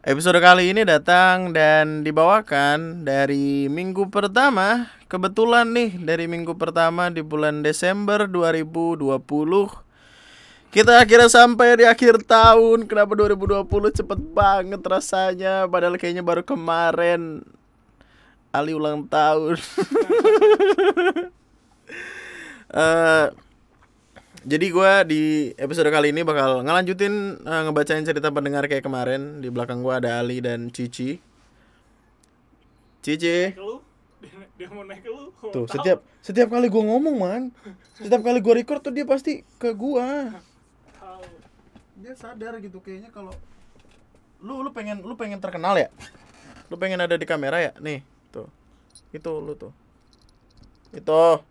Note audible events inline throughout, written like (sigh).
Episode kali ini datang dan dibawakan dari minggu pertama. Kebetulan nih dari minggu pertama di bulan Desember 2020 Kita akhirnya sampai di akhir tahun. Kenapa 2020 cepet banget rasanya? Padahal kayaknya baru kemarin. Ali ulang tahun. (laughs) Eh, jadi gue di episode kali ini bakal ngelanjutin eh, ngebacain cerita pendengar kayak kemarin. Di belakang gue ada Ali dan Cici. Cici. Lu. Dia, dia mau naik ke lu. Tuh Tahu. setiap setiap kali gue ngomong man Setiap kali gue record tuh dia pasti ke gue. Dia sadar gitu kayaknya kalau Lu lu pengen lu pengen terkenal ya? Lu pengen ada di kamera ya? Nih tuh. Itu lu tuh. Itu.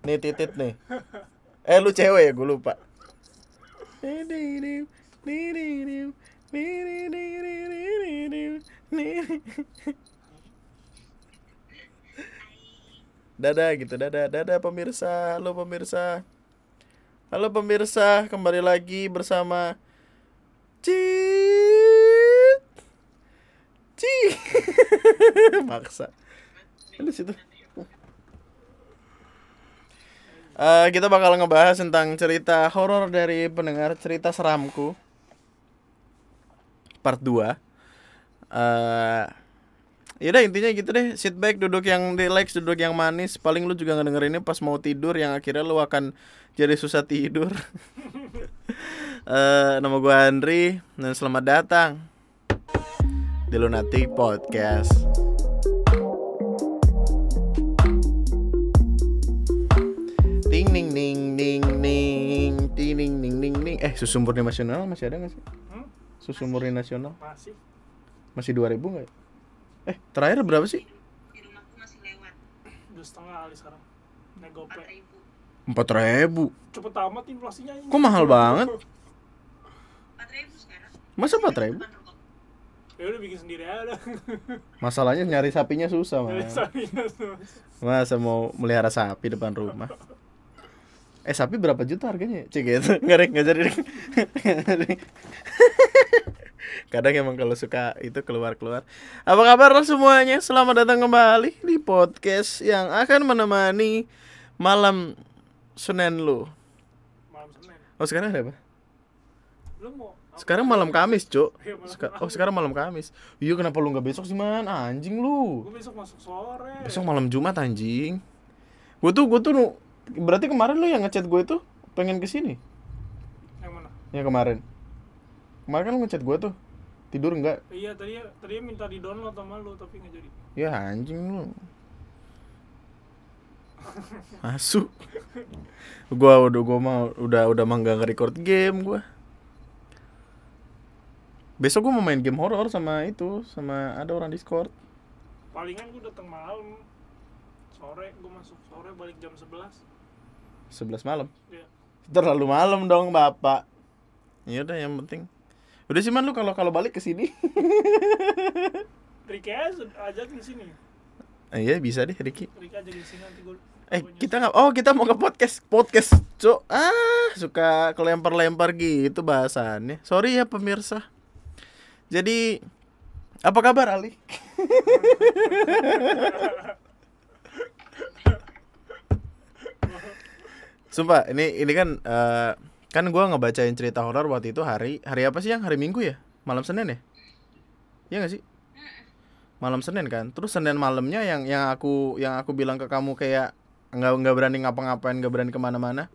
Nih titit nih Eh lu cewek ya gue lupa. Dadah gitu, dadah, dadah pemirsa, halo pemirsa. Halo pemirsa, kembali lagi bersama Cit. Cit. (laughs) Maksa. Ada situ Eh, kita bakal ngebahas tentang cerita horor dari pendengar cerita seramku. Part 2 eh Yaudah intinya gitu deh. Sit back duduk yang relax Duduk yang manis. Paling lu juga ngedengerinnya pas mau tidur Yang akhirnya lu akan jadi susah tidur. (laughs) Eh Nama gue Andri Dan selamat datang Di Lunatic Podcast Eh susu murni nasional masih ada gak sih? Hmm? Susu murni nasional masih Masih 2000 nggak? Eh terakhir berapa sih? di rumahku masih lewat dua setengah kali sekarang empat ribu cepet amat inflasinya ini Kok mahal banget? empat ribu sekarang Masa empat ribu? Ya udah bikin sendiri aja (laughs) Masalahnya nyari sapinya susah mas sapinya tuh. Masa mau melihara sapi depan rumah (laughs) Eh sapi berapa juta harganya? Cek gitu (laughs) Nggak nggak jadi. Kadang emang kalau suka itu keluar-keluar Apa kabar semuanya? Selamat datang kembali di podcast yang akan menemani malam Senin lu malam senin Oh sekarang ada apa? lu mau? Sekarang malam Kamis, Cuk. Iya, Seka- oh, sekarang malam Kamis. Iya, kenapa lu nggak besok sih, Man? Anjing lu. gue besok masuk sore Besok malam Jumat anjing. Gue tuh gue tuh berarti kemarin lu yang ngechat gue tuh pengen ke sini. yang mana Ya kemarin. Kemarin kan lu ngechat gue tuh. Tidur enggak? iya tadi tadi minta di download sama lu tapi nggak jadi Ya anjing lu. Masuk. gua udah gua mau udah udah mah nggak nge-record game gua. Besok gua mau main game horor sama itu, sama ada orang Discord. palingan gue datang malam sore gue masuk sore balik jam 11 11 malam. ya Terlalu malam dong, Bapak. Ya udah yang penting. Udah sih man lu kalau kalau balik ke sini. (laughs) Riki aja ajakin sini Eh, iya bisa deh Ricky. Riki ajakin sini nanti gue Eh kita nggak oh kita mau ke podcast podcast cok ah suka kelempar-lempar gitu bahasannya sorry ya pemirsa jadi apa kabar Ali (laughs) Sumpah ini ini kan eh, kan gua ngebacain cerita horor waktu itu hari hari apa sih yang? Hari Minggu ya? Malam Senin ya? Iya gak sih? Malam Senin kan? Terus Senin malamnya yang yang aku yang aku bilang ke kamu kayak nggak nggak berani ngapa-ngapain nggak berani ke mana-mana.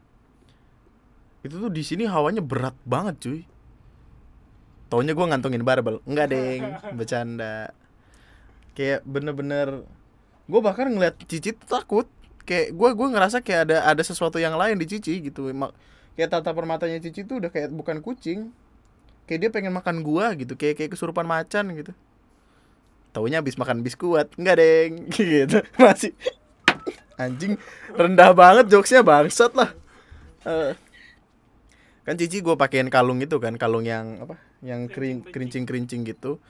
Itu tuh di sini hawanya berat banget cuy. Taunya gue ngantongin barbel. Enggak deng. Bercanda. Kayak bener-bener gue bahkan ngeliat Cici tuh takut kayak gue gue ngerasa kayak ada ada sesuatu yang lain di Cici gitu. Ma- kayak tatapan matanya Cici tuh udah kayak bukan kucing. Kayak dia pengen makan gua gitu kayak kayak kesurupan macan gitu. Taunya habis makan biskuit enggak deng. (laughs) Gitu. Masih. Anjing rendah banget jokesnya bangsat lah. Eh, kan cici gue pakein kalung itu kan kalung yang apa? Yang kering kerincing kerincing gitu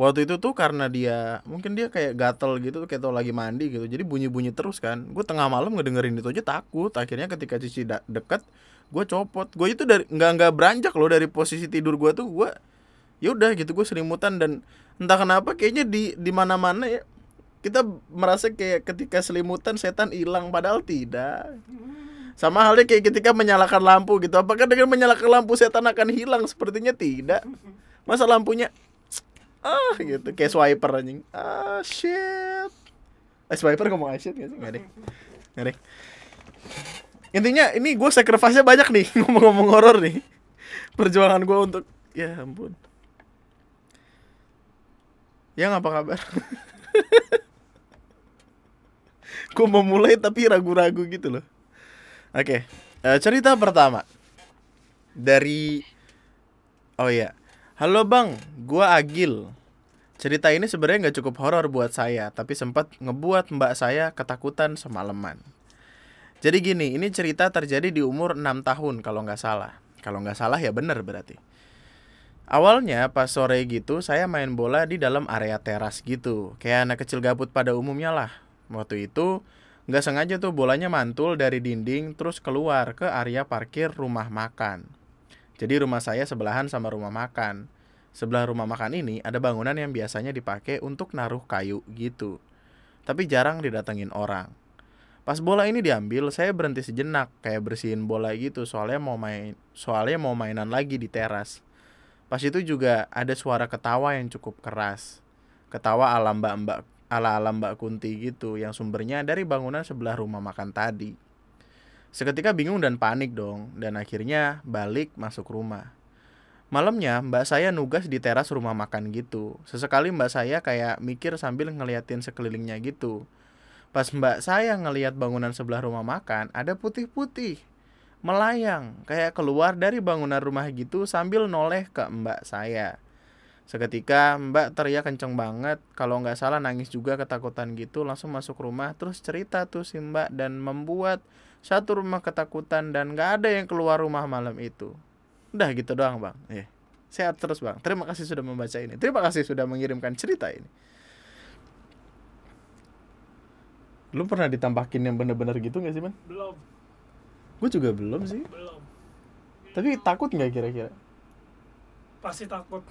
waktu itu tuh karena dia mungkin dia kayak gatel gitu kayak tau lagi mandi gitu. Jadi bunyi bunyi terus kan. Gue tengah malam ngedengerin itu aja takut. Akhirnya ketika cici deket gue copot. Gue itu dari nggak nggak beranjak loh dari posisi tidur gue tuh. Gue ya udah gitu gue selimutan dan entah kenapa kayaknya di di mana mana ya kita merasa kayak ketika selimutan setan hilang padahal tidak. Sama halnya kayak ketika menyalakan lampu gitu. Apakah dengan menyalakan lampu setan akan hilang? Sepertinya tidak. Masa lampunya ah gitu. Kayak swiper anjing. Ah shit. Eh swiper ngomong ah shit gak sih nggak deh. Nggak deh. Intinya ini gue sacrifice-nya banyak nih. (laughs) Ngomong-ngomong horor nih. Perjuangan gue untuk ya ampun. Yang apa kabar? (laughs) Gue mau mulai tapi ragu-ragu gitu loh. Oke. Eh, cerita pertama. Dari oh ya halo bang gue Agil cerita ini sebenarnya nggak cukup horor buat saya tapi sempat ngebuat mbak saya ketakutan semalaman jadi gini, ini cerita terjadi di umur 6 tahun kalau nggak salah. Kalau nggak salah ya bener berarti. Awalnya pas sore gitu saya main bola di dalam area teras gitu. Kayak anak kecil gabut pada umumnya lah. Waktu itu nggak sengaja tuh bolanya mantul dari dinding terus keluar ke area parkir rumah makan. Jadi rumah saya sebelahan sama rumah makan. Sebelah rumah makan ini ada bangunan yang biasanya dipakai untuk naruh kayu gitu. Tapi jarang didatengin orang. Pas bola ini diambil, saya berhenti sejenak kayak bersihin bola gitu soalnya mau main soalnya mau mainan lagi di teras. Pas itu juga ada suara ketawa yang cukup keras. Ketawa ala mbak-mbak ala ala Mbak Kunti gitu yang sumbernya dari bangunan sebelah rumah makan tadi. Seketika bingung dan panik dong dan akhirnya balik masuk rumah. Malamnya mbak saya nugas di teras rumah makan gitu. Sesekali mbak saya kayak mikir sambil ngeliatin sekelilingnya gitu. Pas mbak saya ngeliat bangunan sebelah rumah makan, ada putih-putih melayang kayak keluar dari bangunan rumah gitu sambil noleh ke mbak saya. Seketika mbak teriak kenceng banget, kalau nggak salah nangis juga ketakutan gitu, langsung masuk rumah, terus cerita tuh si mbak dan membuat satu rumah ketakutan dan nggak ada yang keluar rumah malam itu. Udah gitu doang bang. Eh, sehat terus bang. Terima kasih sudah membaca ini. Terima kasih sudah mengirimkan cerita ini. Lu pernah ditampakin yang bener-bener gitu gak sih, Man? belum Gue juga belum sih. belum Tapi takut nggak kira-kira? pasti takut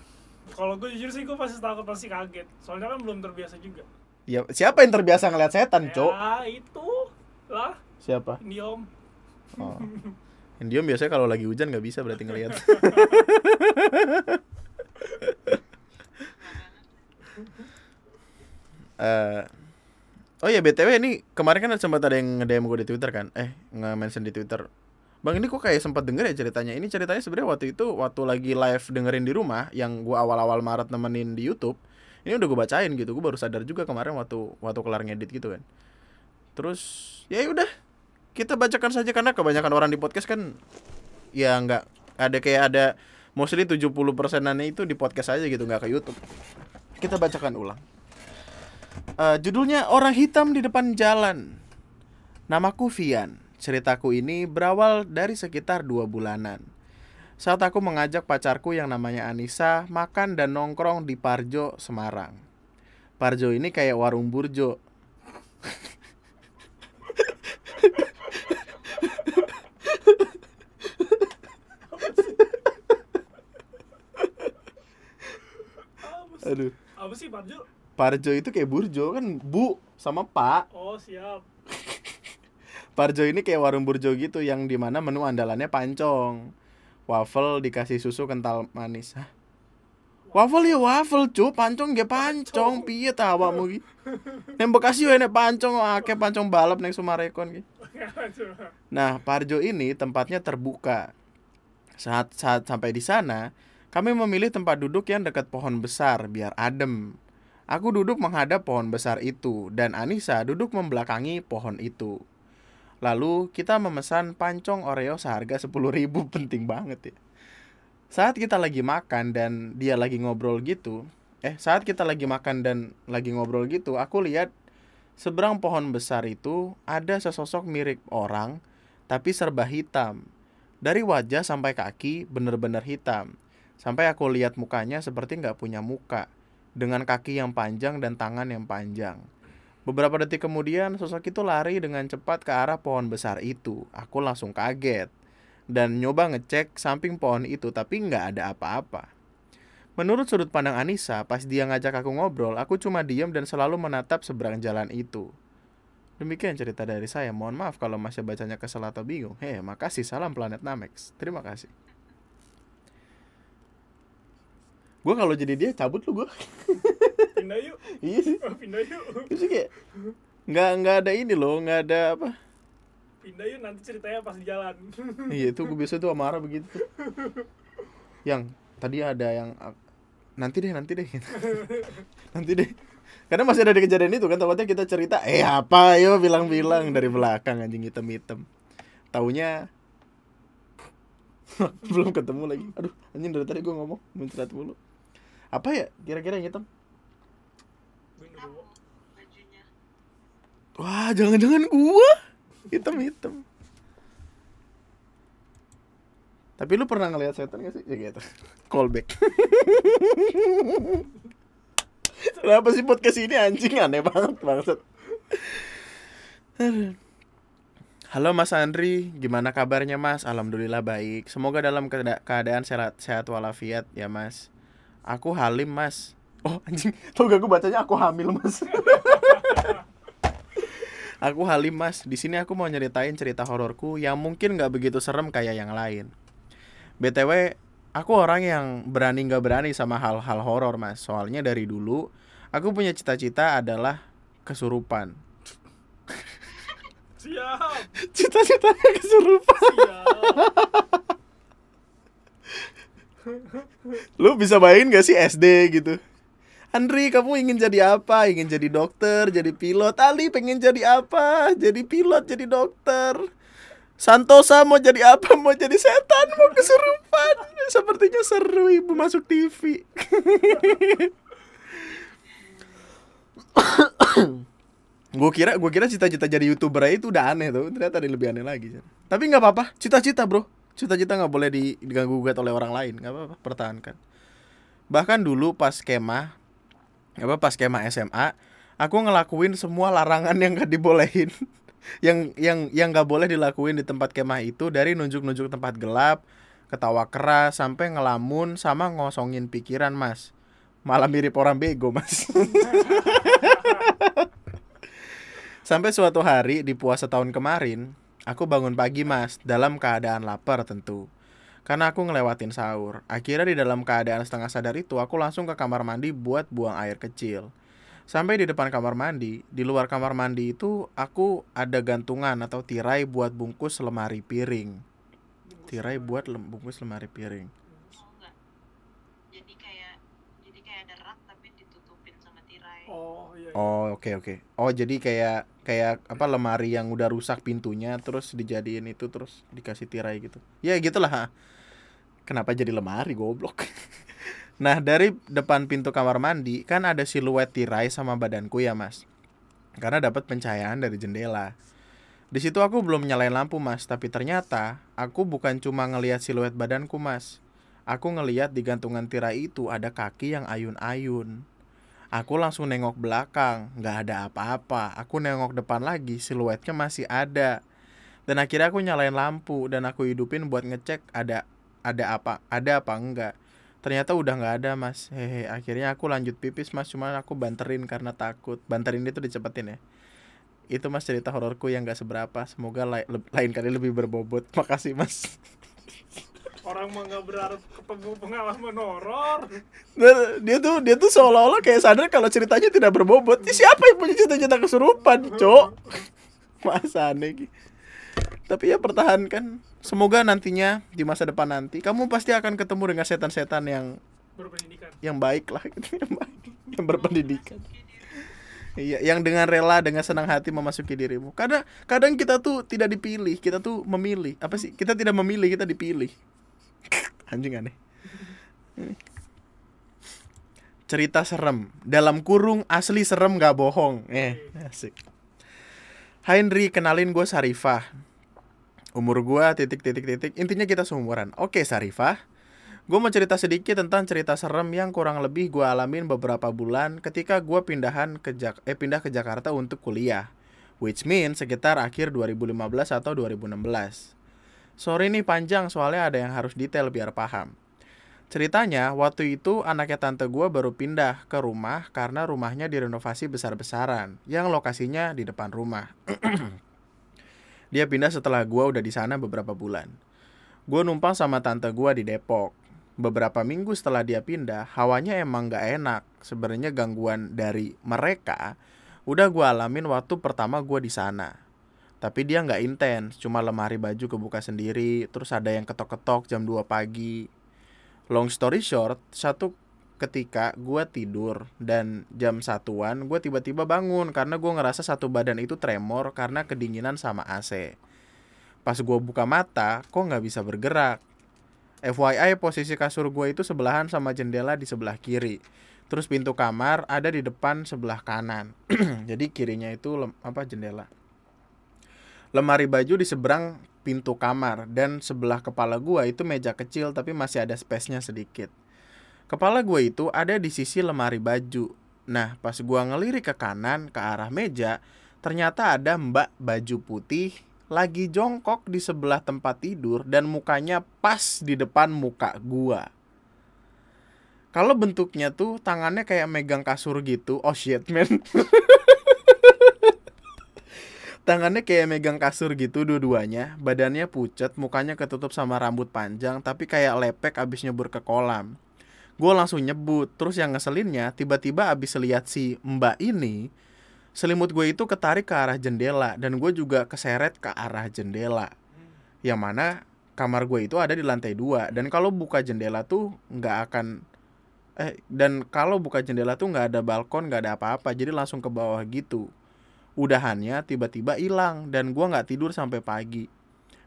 kalau gue jujur sih gue pasti takut pasti kaget soalnya kan belum terbiasa juga Ya, siapa yang terbiasa ngeliat setan, Cok? ya itu lah Siapa? Indiom Oh. (laughs) Indiom biasanya kalau lagi hujan nggak bisa berarti ngeliat. (laughs) Eh, oh ya btw ini kemarin kan sempat ada yang nge-DM gue di Twitter kan? Eh nge-mention di Twitter. Bang ini kok kayak sempat denger ya ceritanya. Ini ceritanya sebenarnya waktu itu waktu lagi live dengerin di rumah yang gua awal-awal Maret nemenin di YouTube. Ini udah gue bacain gitu. Gue baru sadar juga kemarin waktu waktu kelar ngedit gitu kan. Terus ya udah kita bacakan saja karena kebanyakan orang di podcast kan ya nggak ada kayak ada mostly 70 persenannya itu di podcast aja gitu nggak ke YouTube. Kita bacakan ulang. Eh, judulnya Orang Hitam di Depan Jalan. Namaku Vian. Ceritaku ini berawal dari sekitar dua bulanan. Saat aku mengajak pacarku yang namanya Anissa makan dan nongkrong di Parjo, Semarang. Parjo ini kayak warung burjo. (laughs) Aduh. apa sih Parjo Parjo itu kayak burjo kan bu sama pak. oh siap (laughs) Parjo ini kayak warung burjo gitu yang di mana menu andalannya pancong. Waffle dikasih susu kental manis. Hah? Waffle ya waffle cu, pancong ya pancong, piye ta awakmu ki? Neng Bekasi yo enek pancong akeh pancong balap neng Sumarekon ki. (laughs) Nah, Parjo ini tempatnya terbuka. Saat saat sampai di sana, kami memilih tempat duduk yang dekat pohon besar biar adem. Aku duduk menghadap pohon besar itu dan Anissa duduk membelakangi pohon itu. Lalu kita memesan pancong Oreo seharga 10.000 (laughs) penting banget ya. Saat kita lagi makan dan dia lagi ngobrol gitu, eh saat kita lagi makan dan lagi ngobrol gitu, aku lihat seberang pohon besar itu ada sesosok mirip orang tapi serba hitam. Dari wajah sampai kaki bener-bener hitam. Sampai aku lihat mukanya seperti nggak punya muka dengan kaki yang panjang dan tangan yang panjang. Beberapa detik kemudian, sosok itu lari dengan cepat ke arah pohon besar itu. Aku langsung kaget dan nyoba ngecek samping pohon itu, tapi nggak ada apa-apa. Menurut sudut pandang Anissa, pas dia ngajak aku ngobrol, aku cuma diem dan selalu menatap seberang jalan itu. Demikian cerita dari saya. Mohon maaf kalau masih bacanya kesel atau bingung. Hei, makasih. Salam planet Namex. Terima kasih. Gue kalau jadi dia cabut lu gue. (laughs) pindah yuk. Iya sih. Oh, pindah yuk. Terus kayak nggak nggak ada ini loh, nggak ada apa. pindah yuk nanti ceritanya pas di jalan. (laughs) Iya itu gue biasa tuh marah begitu. Yang tadi ada yang nanti deh nanti deh. (laughs) Nanti deh. Karena masih ada di kejadian itu kan takutnya kita cerita eh apa? Yo bilang-bilang dari belakang anjing hitam-hitam. Taunya belum ketemu lagi. Aduh anjing dari tadi gue ngomong muncrat mulu apa ya kira-kira yang hitam wah jangan-jangan gua hitam-hitam tapi lu pernah ngeliat setan gak sih ya gitu callback Kenapa sih podcast ini anjing aneh banget. Aduh. Halo Mas Andri, gimana kabarnya Mas? Alhamdulillah baik. Semoga dalam keada- keadaan sehat, sehat walafiat ya Mas. Aku Halim Mas. Oh anjing, tau gak gue bacanya aku hamil Mas. (laughs) aku Halim Mas. Di sini aku mau nyeritain cerita hororku yang mungkin nggak begitu serem kayak yang lain. BTW, aku orang yang berani nggak berani sama hal-hal horor mas soalnya dari dulu aku punya cita-cita adalah kesurupan (laughs) siap cita-citanya kesurupan siap (laughs) lu bisa bayangin gak sih SD gitu? Andri kamu ingin jadi apa? Ingin jadi dokter jadi pilot. Ali pengen jadi apa? Jadi pilot jadi dokter. Santosa mau jadi apa? Mau jadi setan? Mau kesurupan? Sepertinya seru ibu masuk TV gue kira gue kira cita-cita jadi youtuber itu udah aneh tuh. Ternyata ada lebih aneh lagi tapi nggak apa-apa. Cita-cita bro cita-cita nggak boleh di- diganggu gugat oleh orang lain nggak apa-apa pertahankan. Bahkan dulu pas kemah apa pas kemah SMA aku ngelakuin semua larangan yang gak dibolehin. (laughs) Yang yang yang nggak boleh dilakuin di tempat kemah itu dari nunjuk-nunjuk tempat gelap ketawa keras sampai ngelamun sama ngosongin pikiran mas. Malah mirip orang bego mas. (laughs) Sampai suatu hari di puasa tahun kemarin, aku bangun pagi mas, dalam keadaan lapar tentu. Karena aku ngelewatin sahur. Akhirnya di dalam keadaan setengah sadar itu, aku langsung ke kamar mandi buat buang air kecil. Sampai di depan kamar mandi, di luar kamar mandi itu aku ada gantungan atau tirai buat bungkus lemari piring. Tirai buat lem- bungkus lemari piring. Oh enggak. Jadi kayak jadi kayak ada rak tapi ditutupin sama tirai. oh iya, iya. Oh oke oke. Oh jadi kayak kayak apa lemari yang udah rusak pintunya terus dijadiin itu terus dikasih tirai gitu. Ya gitulah. Kenapa jadi lemari goblok? (laughs) nah dari depan pintu kamar mandi kan ada siluet tirai sama badanku ya mas. Karena dapat pencahayaan dari jendela. Di situ aku belum nyalain lampu mas, tapi ternyata aku bukan cuma ngelihat siluet badanku mas. Aku ngelihat di gantungan tirai itu ada kaki yang ayun-ayun. Aku langsung nengok belakang, nggak ada apa-apa. Aku nengok depan lagi, siluetnya masih ada. Dan akhirnya aku nyalain lampu dan aku hidupin buat ngecek ada ada apa, ada apa enggak. Ternyata udah nggak ada mas. Hehe. Akhirnya aku lanjut pipis mas, cuman aku banterin karena takut. Banterin itu dicepetin ya. Itu mas cerita hororku yang gak seberapa. Semoga lain kali lebih berbobot. (laughs) Makasih mas. Orang mah nggak berharap ketemu pengalaman horor Dan dia tuh dia tuh seolah-olah kayak sadar kalau ceritanya tidak berbobot. Ih, Siapa yang punya cita-cita kesurupan, cok? (laughs) Masa aneh gitu. Tapi ya pertahankan. Semoga nantinya di masa depan nanti kamu pasti akan ketemu dengan setan-setan yang berpendidikan yang baik lah gitu, (laughs) yang baik, yang berpendidikan. Iya, yang dengan rela dengan senang hati memasuki dirimu. Kadang kadang kita tuh tidak dipilih, kita tuh memilih. Apa sih? Kita tidak memilih, kita dipilih. Anjing aneh. Cerita serem dalam kurung asli serem gak bohong. Eh, asik. Henry, kenalin gue Sarifah. Umur gue titik titik titik. Intinya kita seumuran. Oke Sarifah. Gue mau cerita sedikit tentang cerita serem yang kurang lebih gue alamin beberapa bulan ketika gue pindahan ke Jak eh pindah ke Jakarta untuk kuliah. Which means sekitar akhir 2015 atau 2016. Sorry nih panjang soalnya ada yang harus detail biar paham. Ceritanya, waktu itu anaknya tante gua baru pindah ke rumah karena rumahnya direnovasi besar-besaran, yang lokasinya di depan rumah. (clears throat) Dia pindah setelah gua udah di sana beberapa bulan. Gue numpang sama tante gua di Depok. Beberapa minggu setelah dia pindah, hawanya emang gak enak. Sebenarnya gangguan dari mereka udah gua alamin waktu pertama gua di sana. Tapi dia nggak intens, cuma lemari baju kebuka sendiri, terus ada yang ketok-ketok jam 2 pagi. Long story short, satu ketika gua tidur dan jam satuan gue tiba-tiba bangun karena gue ngerasa satu badan itu tremor karena kedinginan sama AC. Pas gue buka mata, kok nggak bisa bergerak. FYI posisi kasur gue itu sebelahan sama jendela di sebelah kiri. Terus pintu kamar ada di depan sebelah kanan. (clears throat) Jadi kirinya itu apa jendela. Lemari baju di seberang pintu kamar dan sebelah kepala gua itu meja kecil tapi masih ada space-nya sedikit. Kepala gue itu ada di sisi lemari baju. Nah, pas gua ngelirik ke kanan ke arah meja, ternyata ada mbak baju putih lagi jongkok di sebelah tempat tidur dan mukanya pas di depan muka gua. Kalau bentuknya tuh tangannya kayak megang kasur gitu. Oh shit, man. (laughs) Tangannya kayak megang kasur gitu dua-duanya, badannya pucet, mukanya ketutup sama rambut panjang, tapi kayak lepek abis nyebur ke kolam. Gue langsung nyebut, terus yang ngeselinnya, tiba-tiba abis lihat si mbak ini, selimut gue itu ketarik ke arah jendela, dan gue juga keseret ke arah jendela. Yang mana kamar gue itu ada di lantai dua, dan kalau buka jendela tuh nggak akan eh dan kalau buka jendela tuh nggak ada balkon nggak ada apa-apa jadi langsung ke bawah gitu udahannya tiba-tiba hilang dan gua nggak tidur sampai pagi.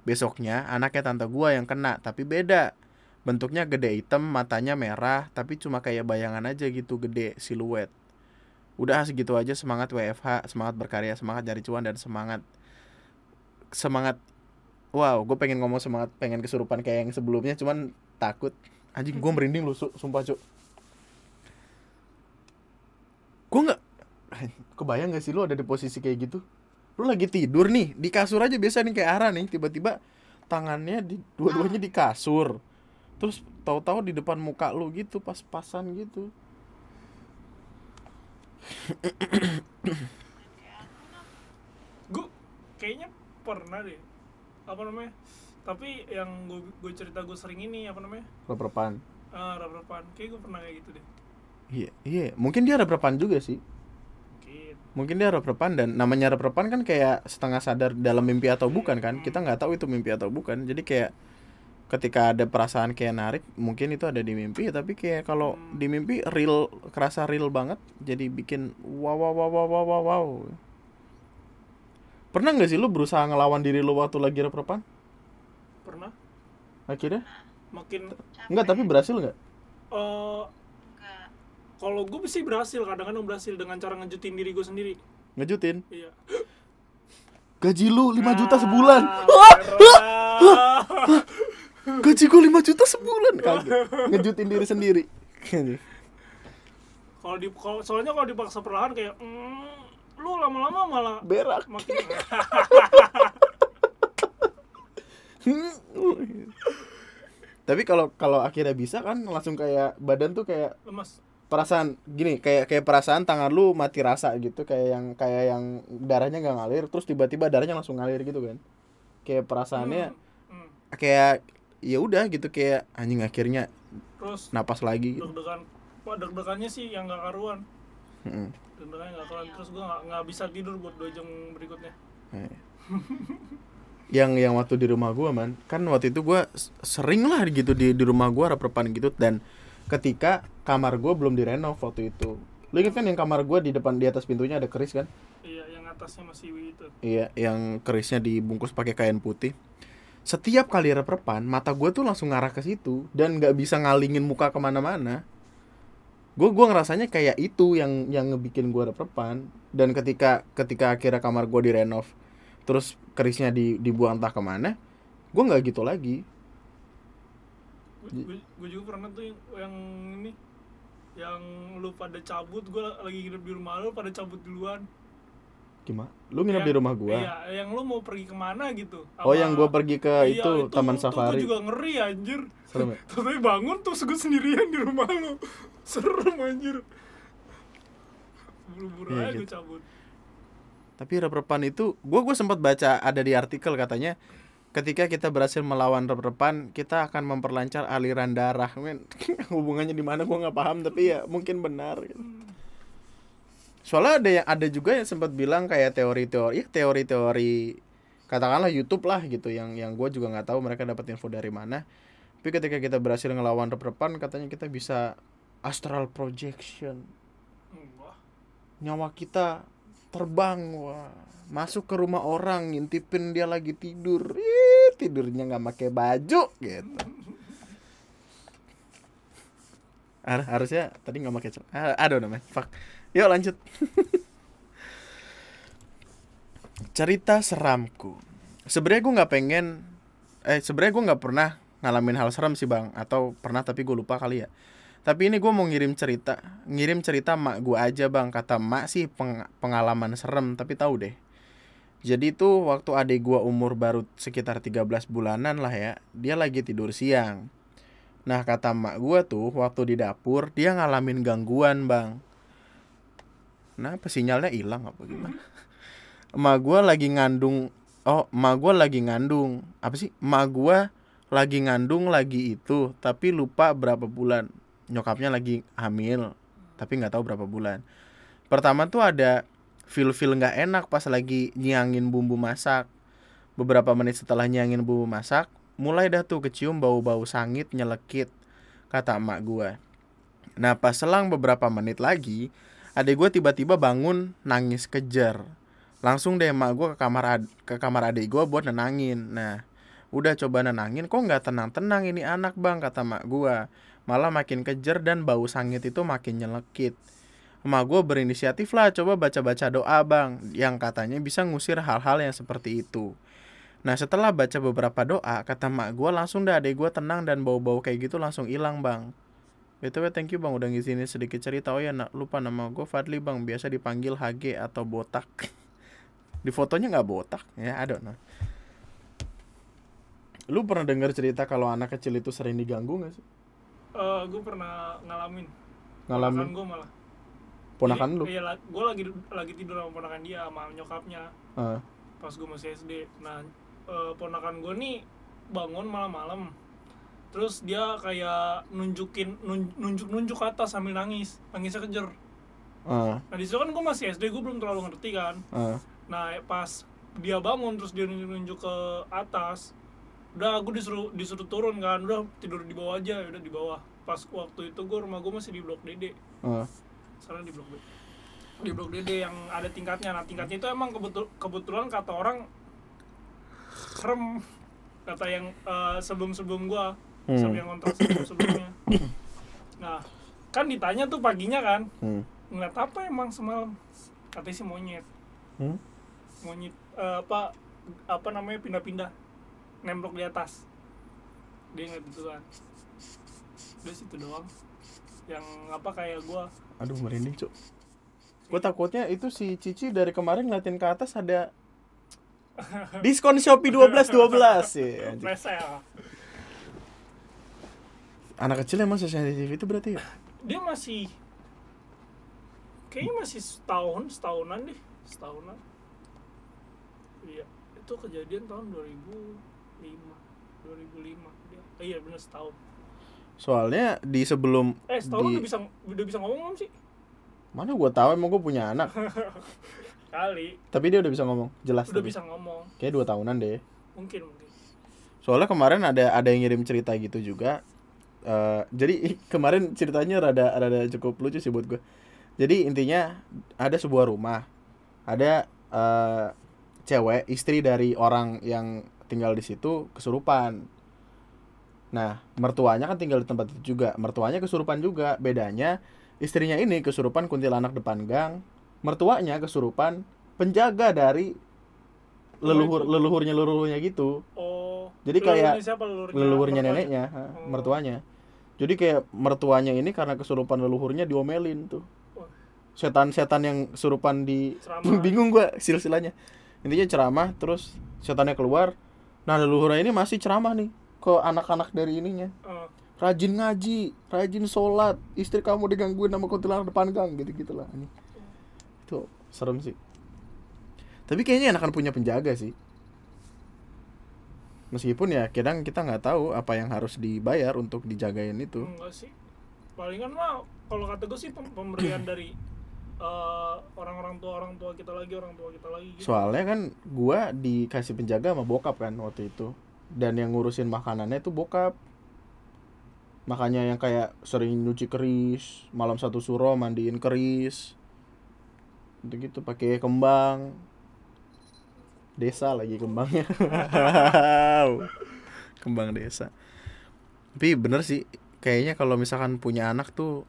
Besoknya anaknya tante gua yang kena tapi beda. Bentuknya gede hitam matanya merah tapi cuma kayak bayangan aja gitu gede siluet. Udah segitu aja semangat WFH semangat berkarya semangat cari cuan dan semangat semangat wow gue pengen ngomong semangat pengen kesurupan kayak yang sebelumnya cuman takut. Anjing gue merinding lu su- sumpah cuk gue nggak kebayang gak sih lu ada di posisi kayak gitu? Lu lagi tidur nih di kasur aja biasa nih kayak Ara nih tiba-tiba tangannya di dua-duanya di kasur. Terus tahu-tahu di depan muka lu gitu pas-pasan gitu. Gue kayaknya pernah deh. Apa namanya? Tapi yang gue gue cerita gue sering ini apa namanya? Reprepan. Uh, rap-rapan kayak gue pernah kayak gitu deh. Iya iya. Mungkin dia reprepan juga sih mungkin mungkin dia reprepan dan namanya reprepan kan kayak setengah sadar dalam mimpi atau bukan kan? Kita nggak tahu itu mimpi atau bukan. Jadi kayak ketika ada perasaan kayak narik mungkin itu ada di mimpi. Tapi kayak kalau di mimpi real kerasa real banget jadi bikin wow wow wow wow wow wow, wow. pernah nggak sih lu berusaha ngelawan diri lu waktu lagi reprepan pernah. Akhirnya? Makin nggak tapi berhasil nggak? Enggak. Kalau gue sih berhasil kadang-kadang berhasil dengan cara ngejutin diri gue sendiri. Ngejutin? Iya. Gaji lu 5 juta sebulan. gaji gua 5 juta sebulan. Kagak. Ngejutin diri sendiri. Kalau di kalau soalnya kalau dipaksa perlahan kayak mm, lu lama-lama malah berak. makin tapi kalau kalau akhirnya bisa kan langsung kayak badan tuh kayak lemas perasaan gini kayak kayak perasaan tangan lu mati rasa gitu kayak yang kayak yang darahnya nggak ngalir terus tiba-tiba darahnya langsung ngalir gitu kan kayak perasaannya Hmm, hmm. kayak ya udah gitu kayak anjing akhirnya terus napas lagi gitu. deg-degan wah deg-degannya sih yang gak karuan Mm-mm. deg-degannya gak karuan terus gue gak, nggak bisa tidur buat dua jam berikutnya Eh. yang yang waktu di rumah gua man kan waktu itu gua sering lah gitu di di rumah gua reprepan gitu dan ketika kamar gua belum direnov waktu itu lu inget kan yang kamar gua di depan di atas pintunya ada keris kan iya yang atasnya masih itu Iya, yang kerisnya dibungkus pakai kain putih. Setiap kali reprepan, mata gue tuh langsung ngarah ke situ dan nggak bisa ngalingin muka ke mana-mana. Gue gua ngerasanya kayak itu yang yang ngebikin gue reprepan. Dan ketika ketika akhirnya kamar gue direnov, terus kerisnya di, dibuang entah ke mana, gue nggak gitu lagi. Gue juga pernah tuh yang, yang ini yang lu pada cabut gue lagi hidup di rumah lu pada cabut duluan gimana lu nginep Yang- di rumah gua Iya, yang lu mau pergi ke mana gitu. oh Sama- yang gua pergi ke Iya, itu, taman tuh safari gua juga ngeri anjir. serem ya (laughs) Tapi bangun terus gue sendirian di rumah lu. (laughs) Serem anjir. Buru-buru Iya, aja gue gitu. cabut. Tapi rep-repan itu, gue gue sempat baca ada di artikel katanya, ketika kita berhasil melawan rep-repan, kita akan memperlancar aliran darah. Men, (laughs) hubungannya di mana gue nggak paham, tapi ya mungkin benar. gitu. Soalnya ada yang ada juga yang sempat bilang kayak teori-teori, ya teori-teori katakanlah YouTube lah gitu, yang yang gue juga nggak tahu mereka dapat info dari mana. Tapi ketika kita berhasil ngelawan rep-repan, katanya kita bisa astral projection nyawa kita terbang wah masuk ke rumah orang ngintipin dia lagi tidur Ih, tidurnya nggak pakai baju gitu. Har- harusnya tadi nggak pakai celana aduh namanya fuck. Yuk lanjut. (laughs) Cerita seramku. Sebenarnya gue nggak pengen eh sebenarnya gue nggak pernah ngalamin hal seram sih bang. Atau pernah tapi gue lupa kali ya. Tapi ini gue mau ngirim cerita ngirim cerita mak gue aja bang. Kata mak sih peng- pengalaman serem tapi tahu deh jadi itu waktu adik gue umur baru sekitar 13 bulanan lah ya dia lagi tidur siang. Nah kata mak gue tuh waktu di dapur dia ngalamin gangguan bang. Kenapa? Sinyalnya hilang apa gimana? (laughs) Emak gue lagi ngandung oh emak gue lagi ngandung. Apa sih? Emak gue lagi ngandung lagi itu tapi lupa berapa bulan. Nyokapnya lagi hamil tapi nggak tahu berapa bulan. Pertama tuh ada feel feel nggak enak pas lagi nyiangin bumbu masak. Beberapa menit setelah nyiangin bumbu masak mulai dah tuh kecium bau bau sangit nyelekit kata emak gue nah pas selang beberapa menit lagi adik gue tiba-tiba bangun nangis kejer. Langsung deh emak gue ke kamar ad- ke kamar adik gue buat nenangin. Nah udah coba nenangin kok nggak tenang tenang ini anak bang? kata emak gue malah makin kejer dan bau sangit itu makin nyelekit emak gue berinisiatif lah coba baca-baca doa bang yang katanya bisa ngusir hal-hal yang seperti itu nah setelah baca beberapa doa kata emak gue langsung dah adek gue tenang dan bau-bau kayak gitu langsung hilang bang BTW thank you bang udah ngizinin sedikit cerita Oh ya nak lupa nama gue Fadli bang Biasa dipanggil HG atau botak (laughs) Di fotonya nggak botak Ya I don't know Lu pernah dengar cerita kalau anak kecil itu sering diganggu gak sih? Eh, gue pernah ngalamin. Ngalamin gue malah. Ponakan lu? Iya, gue lagi lagi tidur sama ponakan dia sama nyokapnya Ah, pas gue masih SD. Nah, eh, ponakan gue nih bangun malam-malam. Terus dia kayak nunjukin nun- nunjuk-nunjuk ke atas sambil nangis, nangisnya kejer. ah, Nah di situ kan gue masih SD, gue belum terlalu ngerti kan. ah. Nah pas dia bangun terus dia nunjuk-nunjuk ke atas, udah aku disuruh disuruh turun kan, udah tidur di bawah aja, udah di bawah. Pas waktu itu gue rumah gue masih di blok DD, ah. Sekarang di blok B. Di blok DD yang ada tingkatnya. Nah tingkatnya itu emang kebetul kebetulan kata orang serem kata yang eh, sebelum-sebelum gua Hmm. sebelum yang kontrak sebelum sebelumnya. Nah kan ditanya tuh paginya kan Hmm. ngeliat apa emang semalam katanya sih monyet Hmm? monyet eh, apa apa namanya pindah-pindah nemplok di atas dia ngeliat gitu kan udah situ doang yang apa kayak gua. Aduh merinding cuk. Gue takutnya itu si Cici dari kemarin ngeliatin ke atas ada (laughs) Diskon Shopee 12 12 ya. Anak kecil emang sesensitif itu berarti ya? dia masih kayaknya masih setahun setahunan deh setahunan. Iya itu kejadian tahun 2005 2005 dia. Oh, iya bener setahun Soalnya di sebelum eh setahun di udah bisa udah bisa ngomong belum sih? Mana gue tahu emang gue punya anak. (laughs) Kali. Tapi dia udah bisa ngomong jelas udah tapi. bisa ngomong. Kayak dua tahunan deh. Mungkin mungkin. Soalnya kemarin ada ada yang ngirim cerita gitu juga. Eh, jadi (laughs) kemarin ceritanya rada rada cukup lucu sih buat gue jadi intinya ada sebuah rumah. Ada eh, cewek istri dari orang yang tinggal di situ kesurupan nah mertuanya kan tinggal di tempat itu juga. Mertuanya kesurupan juga. Bedanya istrinya ini kesurupan kuntilanak depan gang. Mertuanya kesurupan penjaga dari leluhur leluhurnya leluhurnya gitu. Oh Jadi kayak leluhurnya siapa? Leluhurnya neneknya Oh. mertuanya. Jadi kayak mertuanya ini karena kesurupan leluhurnya diomelin tuh. Setan-setan yang surupan di Ceramah. (laughs) bingung gua silsilanya intinya ceramah terus setannya keluar. Nah leluhurnya ini masih ceramah nih ke anak-anak dari ininya. Eh, rajin ngaji rajin sholat istri kamu digangguin sama kuntilanak depan gang gitu gitulah itu serem sih. Tapi kayaknya enakan punya penjaga sih. Meskipun ya kadang kita nggak tahu apa yang harus dibayar untuk dijagain itu. Enggak sih. Palingan mah kalau kata gue sih pem- pemberian dari eh, orang-orang tua orang tua kita lagi orang tua kita lagi gitu. soalnya kan gua dikasih penjaga sama bokap kan waktu itu dan yang ngurusin makanannya itu bokap. Makanya yang kayak sering nyuci keris malam satu suro mandiin keris. Gitu gitu pakai kembang. Desa lagi kembangnya. Kembang desa. Tapi bener sih kayaknya kalau misalkan punya anak tuh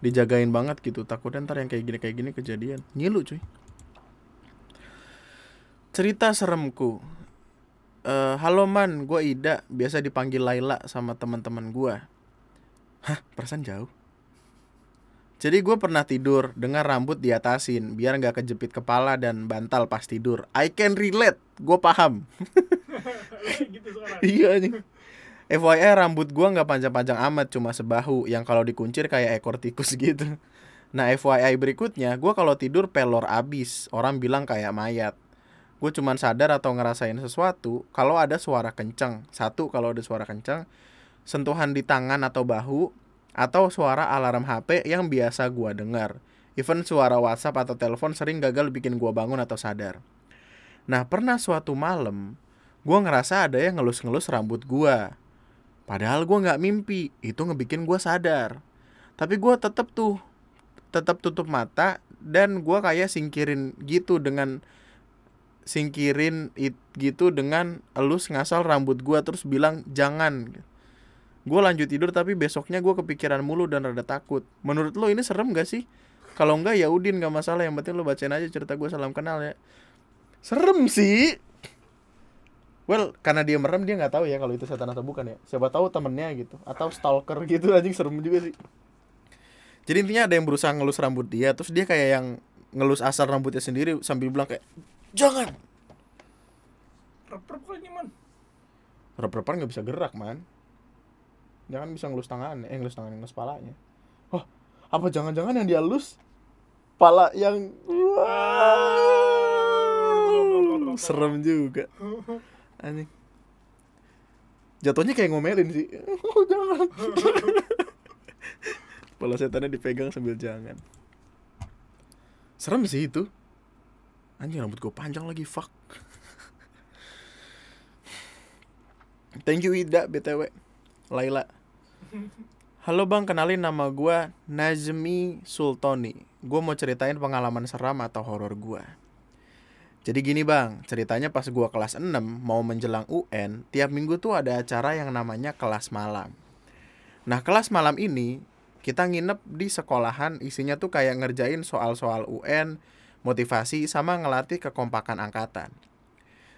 dijagain banget gitu. Takutnya ntar yang kayak gini kayak gini kejadian. Ngilu cuy. Cerita seremku Eh, halo man gue Ida. Biasa dipanggil Laila sama teman-teman gue hah perasaan jauh. Jadi gue pernah tidur dengan rambut diatasin biar nggak kejepit kepala dan bantal pas tidur. I can relate gue paham. (laughs) Gitu iya anjing. FYI rambut gua nggak panjang-panjang amat cuma sebahu. Yang kalau dikuncir kayak ekor tikus (laughs) gitu. Nah FYI berikutnya gua kalau tidur pelor abis. Orang bilang kayak mayat. Gue cuman sadar atau ngerasain sesuatu kalau ada suara kenceng. Satu kalau ada suara kenceng, sentuhan di tangan atau bahu, atau suara alarm HP yang biasa gua dengar. Even suara WhatsApp atau telepon sering gagal bikin gua bangun atau sadar. Nah pernah suatu malam gua ngerasa ada yang ngelus-ngelus rambut gua. Padahal gua nggak mimpi, itu ngebikin gua sadar. Tapi gua tetep tuh, tetap tutup mata dan gua kayak singkirin gitu dengan singkirin it, gitu dengan elus ngasal rambut gua terus bilang jangan. Gue lanjut tidur tapi besoknya gua kepikiran mulu dan rada takut. Menurut lo ini serem gak sih? Kalau enggak ya udin gak masalah yang penting lo bacain aja cerita gue salam kenal ya. Serem sih. Well, karena dia merem dia nggak tahu ya kalau itu setan atau bukan ya. Siapa tahu temennya gitu atau stalker gitu (laughs) anjing serem juga sih. Jadi intinya ada yang berusaha ngelus rambut dia, terus dia kayak yang ngelus asal rambutnya sendiri sambil bilang kayak jangan. rep-rep kayaknya man Rep-repan nggak bisa gerak man. Jangan bisa ngelus tangan, eh ngelus tangan ngelus palanya. Oh, apa jangan-jangan yang dia elus pala yang Wow, serem juga. Anjing. Jatuhnya kayak ngomelin sih. Oh, (laughs) jangan. Kepala setannya dipegang sambil jangan. Serem sih itu. Anjing rambut gue panjang lagi, fuck. Thank you Ida BTW. Laila. Halo bang, kenalin nama gue Nazmi Sultoni. Gue mau ceritain pengalaman seram atau horor gue. Jadi gini bang, ceritanya pas gua kelas 6 mau menjelang UN, tiap minggu tuh ada acara yang namanya kelas malam. Nah kelas malam ini kita nginep di sekolahan isinya tuh kayak ngerjain soal-soal UN, motivasi sama ngelatih kekompakan angkatan.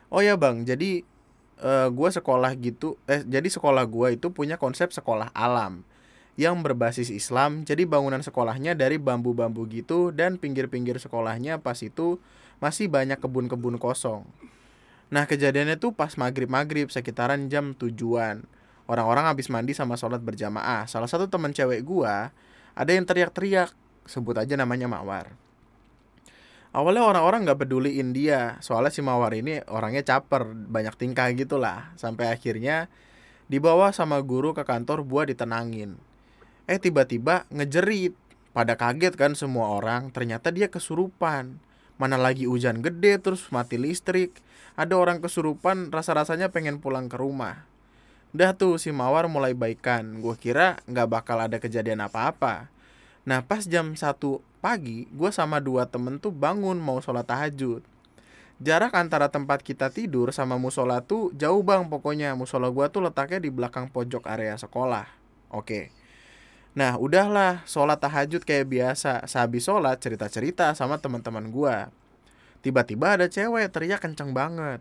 Oh ya bang, jadi eh, gua sekolah gitu, eh jadi sekolah gua itu punya konsep sekolah alam yang berbasis Islam. Jadi bangunan sekolahnya dari bambu-bambu gitu dan pinggir-pinggir sekolahnya pas itu masih banyak kebun-kebun kosong. Nah kejadiannya tuh pas maghrib-maghrib sekitaran jam tujuan. Orang-orang habis mandi sama sholat berjamaah. Salah satu teman cewek gua ada yang teriak-teriak. Sebut aja namanya Mawar. Awalnya orang-orang nggak peduliin dia. Soalnya si Mawar ini orangnya caper, banyak tingkah gitulah. Sampai akhirnya dibawa sama guru ke kantor buat ditenangin. Eh tiba-tiba ngejerit. Pada kaget kan semua orang, ternyata dia kesurupan. Mana lagi hujan gede terus mati listrik. Ada orang kesurupan rasa-rasanya pengen pulang ke rumah. Udah tuh si Mawar mulai baikan. Gue kira nggak bakal ada kejadian apa-apa. Nah pas jam 1 pagi, gue sama dua temen tuh bangun mau sholat tahajud. Jarak antara tempat kita tidur sama musola tuh jauh bang pokoknya. Musola gue tuh letaknya di belakang pojok area sekolah. Oke. Nah udahlah sholat tahajud kayak biasa. Sehabis sholat cerita-cerita sama teman-teman gua. Tiba-tiba ada cewek teriak kenceng banget.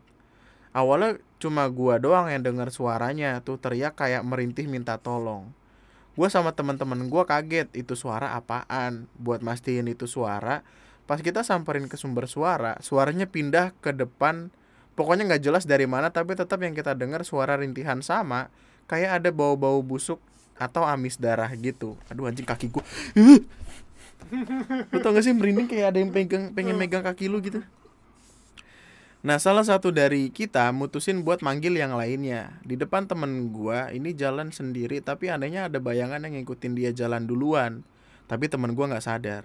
Awalnya cuma gua doang yang dengar suaranya tuh teriak kayak merintih minta tolong. Gua sama teman-teman gua kaget itu suara apaan. Buat mastiin itu suara, pas kita samperin ke sumber suara, suaranya pindah ke depan. Pokoknya nggak jelas dari mana, tapi tetap yang kita dengar suara rintihan sama, kayak ada bau-bau busuk atau amis darah gitu. Aduh anjing kaki gua. (laughs) lu tau gak sih merinding kayak ada yang pegang pengen megang kaki lu gitu. Nah, salah satu dari kita mutusin buat manggil yang lainnya. Di depan temen gua ini jalan sendiri, tapi anehnya ada bayangan yang ngikutin dia jalan duluan. Tapi temen gua nggak sadar.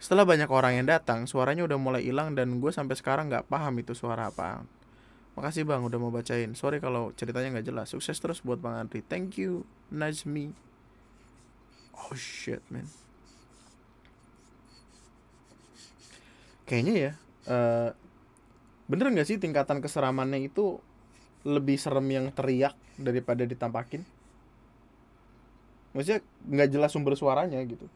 Setelah banyak orang yang datang, suaranya udah mulai hilang dan gue sampai sekarang nggak paham itu suara apa. Makasih bang udah mau bacain. Sorry kalau ceritanya nggak jelas. Sukses terus buat bang Andri. Thank you, Najmi. Oh shit man. Kayaknya ya. eh bener nggak sih tingkatan keseramannya itu lebih serem yang teriak daripada ditampakin? Maksudnya nggak jelas sumber suaranya gitu.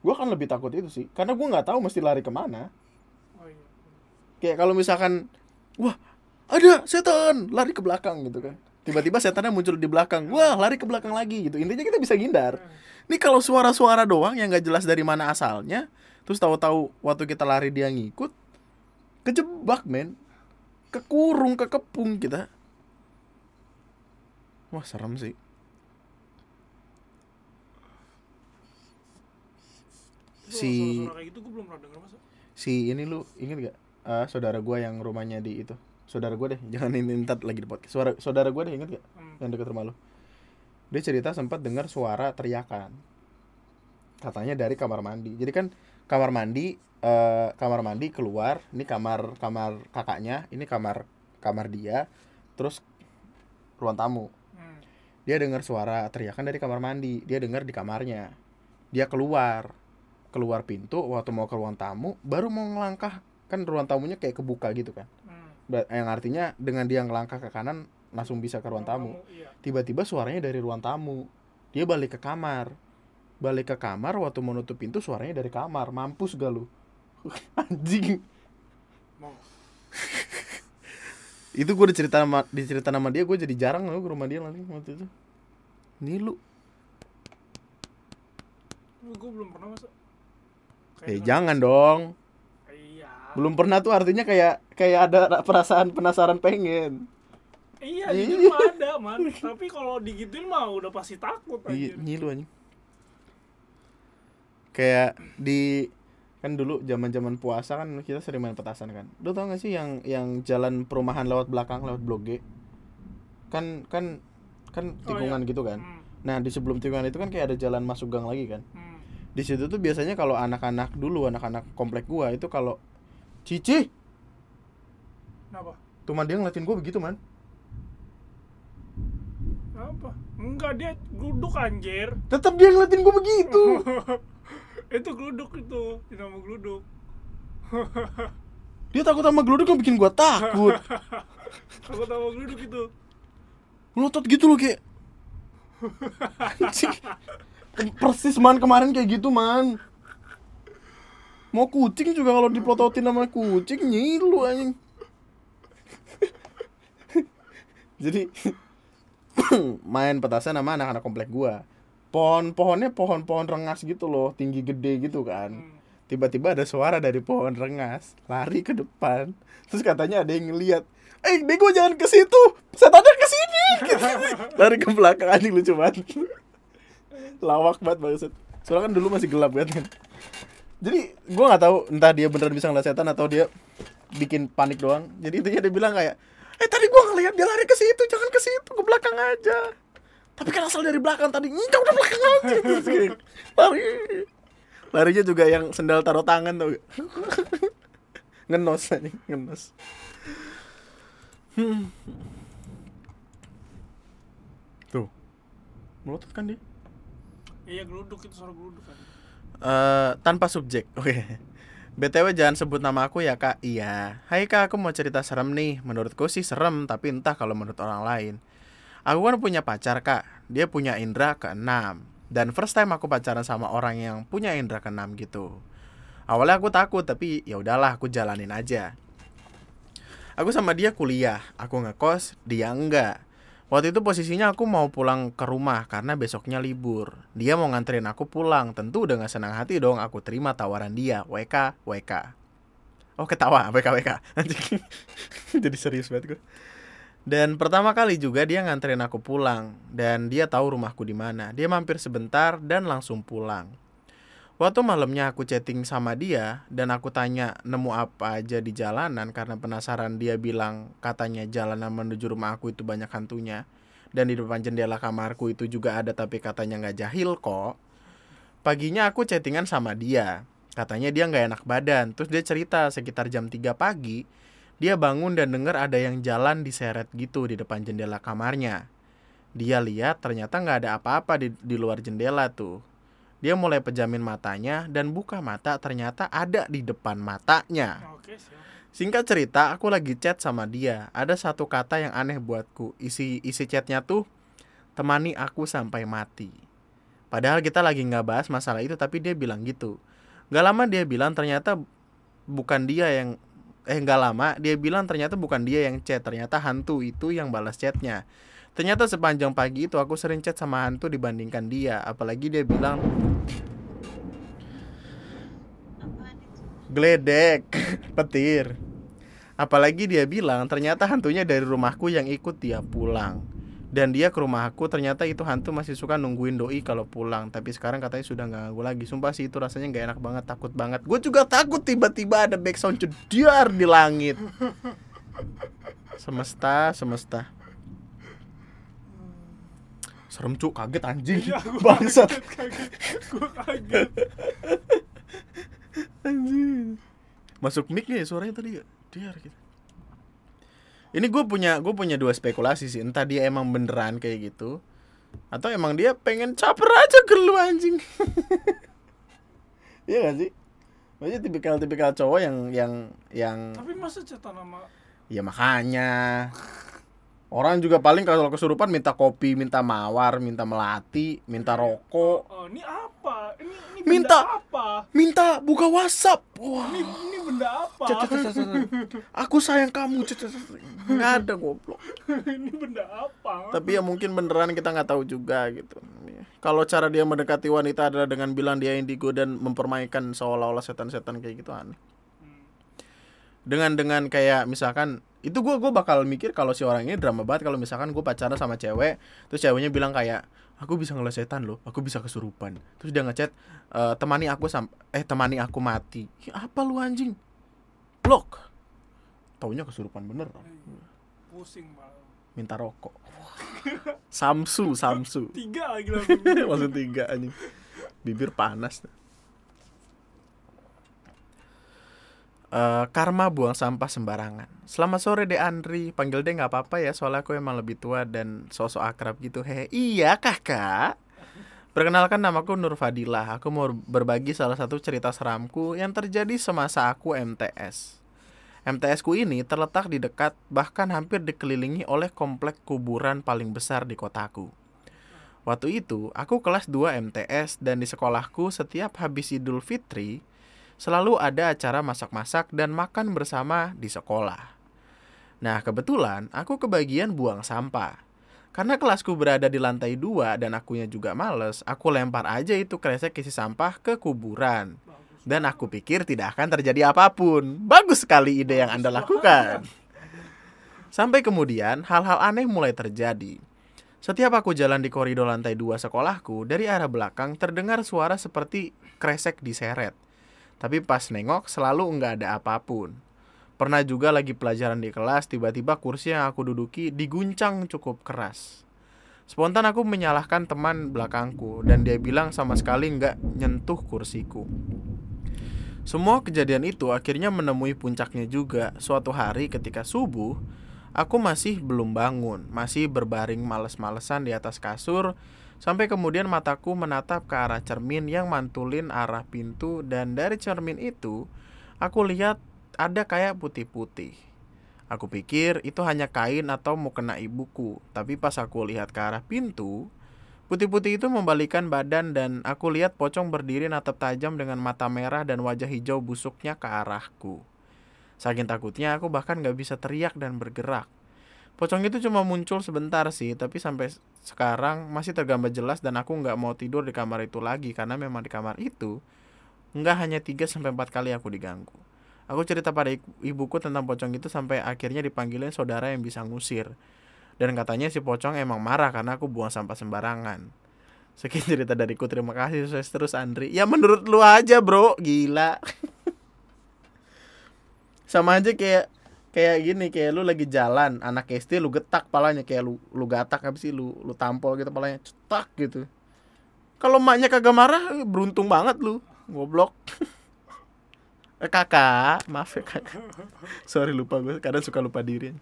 Gue kan lebih takut itu sih, karena gue nggak tahu mesti lari ke mana. oh iya Kayak kalau misalkan, wah ada setan, lari ke belakang gitu kan. Tiba-tiba setannya muncul di belakang, wah lari ke belakang lagi gitu. Intinya kita bisa ngindar. Ini kalau suara-suara doang yang nggak jelas dari mana asalnya, terus tahu-tahu waktu kita lari dia ngikut, kejebak men, kekurung, kekepung kita. Wah serem sih. Si- kayak gitu gue belum pernah denger masa si ini lu inget gak Eh, saudara gua yang rumahnya di itu. Saudara gua deh (laughs) jangan ini ntar lagi di podcast. Suara saudara gua deh inget gak hmm. yang deket rumah lu. Dia cerita sempat dengar suara teriakan. Katanya dari kamar mandi. Jadi kan kamar mandi eh, kamar mandi keluar ini kamar kamar kakaknya ini kamar kamar dia terus ruang tamu. Hmm. dia dengar suara teriakan dari kamar mandi dia dengar di kamarnya. Dia keluar keluar pintu waktu mau ke ruang tamu baru mau ngelangkah kan ruang tamunya kayak kebuka gitu kan. Hmm. Yang artinya dengan dia ngelangkah ke kanan langsung bisa ke ruang tamu iya. Tiba-tiba suaranya dari ruang tamu. Dia balik ke kamar. Balik ke kamar waktu mau nutup pintu suaranya dari kamar. Mampus gak lu anjing. Mau. (laughs) Itu gue dicerita sama dicerita nama dia gue jadi jarang loh ke rumah dia nanti waktu itu. Ini lu. Gue belum pernah masa eh Kayak jangan dong. Iya. Belum pernah tuh artinya kayak kayak ada perasaan penasaran pengen. Iya Iya. jujur mah ada man. (laughs) Tapi kalau digituin mah udah pasti takut iya aja nyilu anjing. Kayak di kan dulu zaman zaman puasa kan kita sering main petasan kan. Lu tau gak sih yang yang jalan perumahan lewat belakang lewat blok G? Kan kan kan Oh, tikungan iya. gitu kan. Hmm. nah di sebelum tikungan itu kan kayak ada jalan masuk gang lagi kan. Hmm. di situ tuh biasanya kalau anak-anak dulu anak-anak komplek gua itu kalau cici! Kenapa? Tuh man dia ngeliatin gua begitu man. Apa enggak dia gluduk anjir. Tetap dia ngeliatin gua begitu (laughs) itu gluduk itu dinamo gluduk dia takut sama geluduk yang bikin gua takut. (laughs) Aku tahu gluduk itu. Melotot gitu loh kayak. Anjing. persis man kemarin kayak gitu man. Mau kucing juga kalau dipelototin sama kucing nyilu anjing. Jadi (coughs) main petasan sama anak-anak komplek gua pohon-pohonnya pohon-pohon rengas gitu loh tinggi gede gitu kan. Hmm. tiba-tiba ada suara dari pohon rengas lari ke depan. Terus katanya ada yang ngeliat eh bego jangan ke situ. Setannya ke sini. (laughs) Lari ke belakang anjing lucu banget. (laughs) Lawak banget banget soalnya kan dulu masih gelap kan. Jadi gua nggak tahu entah dia beneran bisa ngeliat setan atau dia bikin panik doang. Jadi intinya dia bilang kayak eh tadi gua ngeliat dia lari ke situ jangan ke situ ke belakang aja tapi kan asal dari belakang tadi enggak udah belakang aja. (laughs) Terus kayak, lari larinya juga yang sendal taruh tangan tuh. (laughs) Ngenos aja ngenos. Hmm. tuh. Melotot kan dia? Iya gluduk itu suara gluduk kan. Eh, tanpa subjek. (laughs) Oke. BTW jangan sebut nama aku ya kak. Iya. Hai kak aku mau cerita serem nih. Menurutku sih serem Tapi entah kalau menurut orang lain Aku kan punya pacar kak Dia punya indera keenam Dan first time aku pacaran sama orang yang punya indera keenam gitu Awalnya aku takut Tapi ya udahlah aku jalanin aja Aku sama dia kuliah Aku ngekos Dia enggak Waktu itu posisinya aku mau pulang ke rumah karena besoknya libur. Dia mau nganterin aku pulang. Tentu gak senang hati dong aku terima tawaran dia. WK, WK. Oh ketawa, WK, WK. (laughs) Jadi serius banget gue. Dan pertama kali juga dia nganterin aku pulang. Dan dia tahu rumahku di mana. Dia mampir sebentar dan langsung pulang. Waktu malamnya aku chatting sama dia dan aku tanya nemu apa aja di jalanan karena penasaran dia bilang katanya jalanan menuju rumah aku itu banyak hantunya dan di depan jendela kamarku itu juga ada tapi katanya nggak jahil kok. Paginya aku chattingan sama dia. Katanya dia nggak enak badan. Terus dia cerita sekitar jam 3 pagi dia bangun dan dengar ada yang jalan diseret gitu di depan jendela kamarnya. Dia lihat ternyata nggak ada apa-apa di, di luar jendela tuh. Dia mulai pejamin matanya dan buka mata ternyata ada di depan matanya. Oke. Singkat cerita, aku lagi chat sama dia. Ada satu kata yang aneh buatku. Isi isi chatnya tuh temani aku sampai mati. Padahal kita lagi nggak bahas masalah itu, tapi dia bilang gitu. Gak lama dia bilang ternyata bukan dia yang eh nggak lama dia bilang ternyata bukan dia yang chat, ternyata hantu itu yang balas chatnya. Ternyata sepanjang pagi itu aku sering chat sama hantu dibandingkan dia. Apalagi dia bilang Gledek, (laughs) petir. Apalagi dia bilang ternyata hantunya dari rumahku yang ikut dia pulang. Dan dia ke rumahku ternyata itu hantu masih suka nungguin doi kalau pulang. Tapi sekarang katanya sudah nggak ganggu lagi. Sumpah sih itu rasanya nggak enak banget, takut banget. Gue juga takut tiba-tiba ada background cedar di langit. Semesta, semesta. Serem cuk, kaget anjing. Iya, Bangsat. kaget, kaget. Anjing. Masuk mic nih suaranya tadi? Diar gitu. Ini gue punya gue punya dua spekulasi sih. Entah dia emang beneran kayak gitu atau emang dia pengen caper aja ke lu anjing. (laughs) Iya gak sih? Maksudnya tipikal-tipikal cowok yang yang yang Tapi masa cetan sama ya makanya orang juga paling kalau kesurupan minta kopi, minta mawar, minta melati, minta rokok, Oh, ini apa? Ini ini Minta. apa? minta buka WhatsApp. Wah. Ini ini benda apa? Cet, cet, cet, cet. Aku sayang kamu. cet, cet, cet. Nggak ada goblok. (laughs) ini benda apa? Tapi ya mungkin beneran kita nggak tahu juga gitu. Kalau cara dia mendekati wanita adalah dengan bilang dia indigo dan mempermainkan seolah-olah setan-setan kayak gitu aneh. Hmm. Dengan dengan kayak misalkan itu gue gue bakal mikir kalau si orang ini drama banget kalau misalkan gue pacaran sama cewek terus ceweknya bilang kayak aku bisa ngeliat setan loh aku bisa kesurupan. Terus dia ngechat "Eh, temani aku sam eh temani aku mati. Ya, apa lu anjing? Blok. Taunya kesurupan bener Pusing malah. minta rokok. Samsu Samsu. Tiga lagi langsung. (laughs) Maksud tiga anjing. Bibir panas Eh, karma buang sampah sembarangan. Selamat sore De Andri. Panggil De nggak apa-apa ya Soalnya aku emang lebih tua dan sosok akrab gitu. Hehe Iya kakak? Perkenalkan namaku Nur Fadilah. Aku mau berbagi salah satu cerita seramku Yang terjadi semasa aku MTS MTS ku ini terletak di dekat bahkan hampir dikelilingi oleh komplek kuburan paling besar di kotaku. Waktu itu, aku kelas 2 MTS dan di sekolahku setiap habis Idul Fitri selalu ada acara masak-masak dan makan bersama di sekolah. Nah, kebetulan aku kebagian buang sampah. Karena kelasku berada di lantai 2 dan akunya juga males, aku lempar aja itu kresek isi sampah ke kuburan. Dan aku pikir tidak akan terjadi apa pun. Bagus sekali ide yang Anda lakukan. Sampai kemudian hal-hal aneh mulai terjadi. Setiap aku jalan di koridor lantai 2 sekolahku, dari arah belakang terdengar suara seperti kresek diseret. Tapi pas nengok selalu nggak ada apa pun. Pernah juga lagi pelajaran di kelas, tiba-tiba kursi yang aku duduki diguncang cukup keras. Spontan aku menyalahkan teman belakangku dan dia bilang sama sekali nggak nyentuh kursiku. Semua kejadian itu akhirnya menemui puncaknya juga suatu hari ketika subuh Aku masih belum bangun, masih berbaring males-malesan di atas kasur Sampai kemudian mataku menatap ke arah cermin yang mantulin arah pintu Dan dari cermin itu aku lihat ada kayak putih-putih Aku pikir itu hanya kain atau mau kena ibuku Tapi pas aku lihat ke arah pintu Putih-putih itu membalikan badan dan aku lihat pocong berdiri natap tajam dengan mata merah dan wajah hijau busuknya ke arahku. Saking takutnya aku bahkan gak bisa teriak dan bergerak. pocong itu cuma muncul sebentar sih tapi sampai sekarang masih tergambar jelas dan aku nggak mau tidur di kamar itu lagi karena memang di kamar itu nggak hanya 3 sampai empat kali aku diganggu. Aku cerita pada ibu- ibuku tentang pocong itu sampai akhirnya dipanggilin saudara yang bisa ngusir. Dan katanya si pocong emang marah karena aku buang sampah sembarangan. Sekian cerita dariku. Terima kasih sukses terus Andri. Ya menurut lu aja bro. Gila (laughs) sama aja kayak kayak gini kayak lu lagi jalan anak SD lu getak palanya kayak lu lu gatak apa sih lu lu tampol gitu palanya cetak gitu. Kalau emaknya kagak marah beruntung banget lu goblok. (laughs) Eh, kakak maaf ya kakak. Sorry lupa gue kadang suka lupa diri.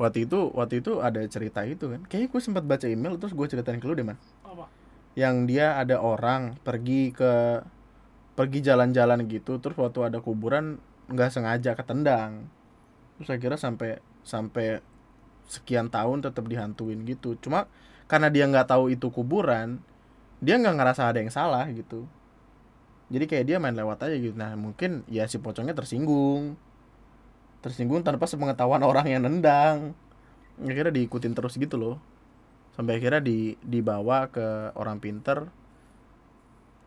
Waktu itu waktu itu ada cerita itu kan. Kayaknya gue sempat baca email terus gue ceritain ke lu deh man. Apa? Yang dia ada orang pergi ke pergi jalan-jalan gitu terus waktu ada kuburan nggak sengaja ketendang. Terus saya kira sampai sampai sekian tahun tetap dihantuin gitu. Cuma karena dia nggak tahu itu kuburan dia nggak ngerasa ada yang salah gitu. Jadi kayak dia main lewat aja gitu. Nah mungkin ya si pocongnya tersinggung. Tersinggung tanpa sepengetahuan orang yang nendang. Akhirnya diikutin terus gitu loh. Sampai akhirnya di dibawa ke orang pinter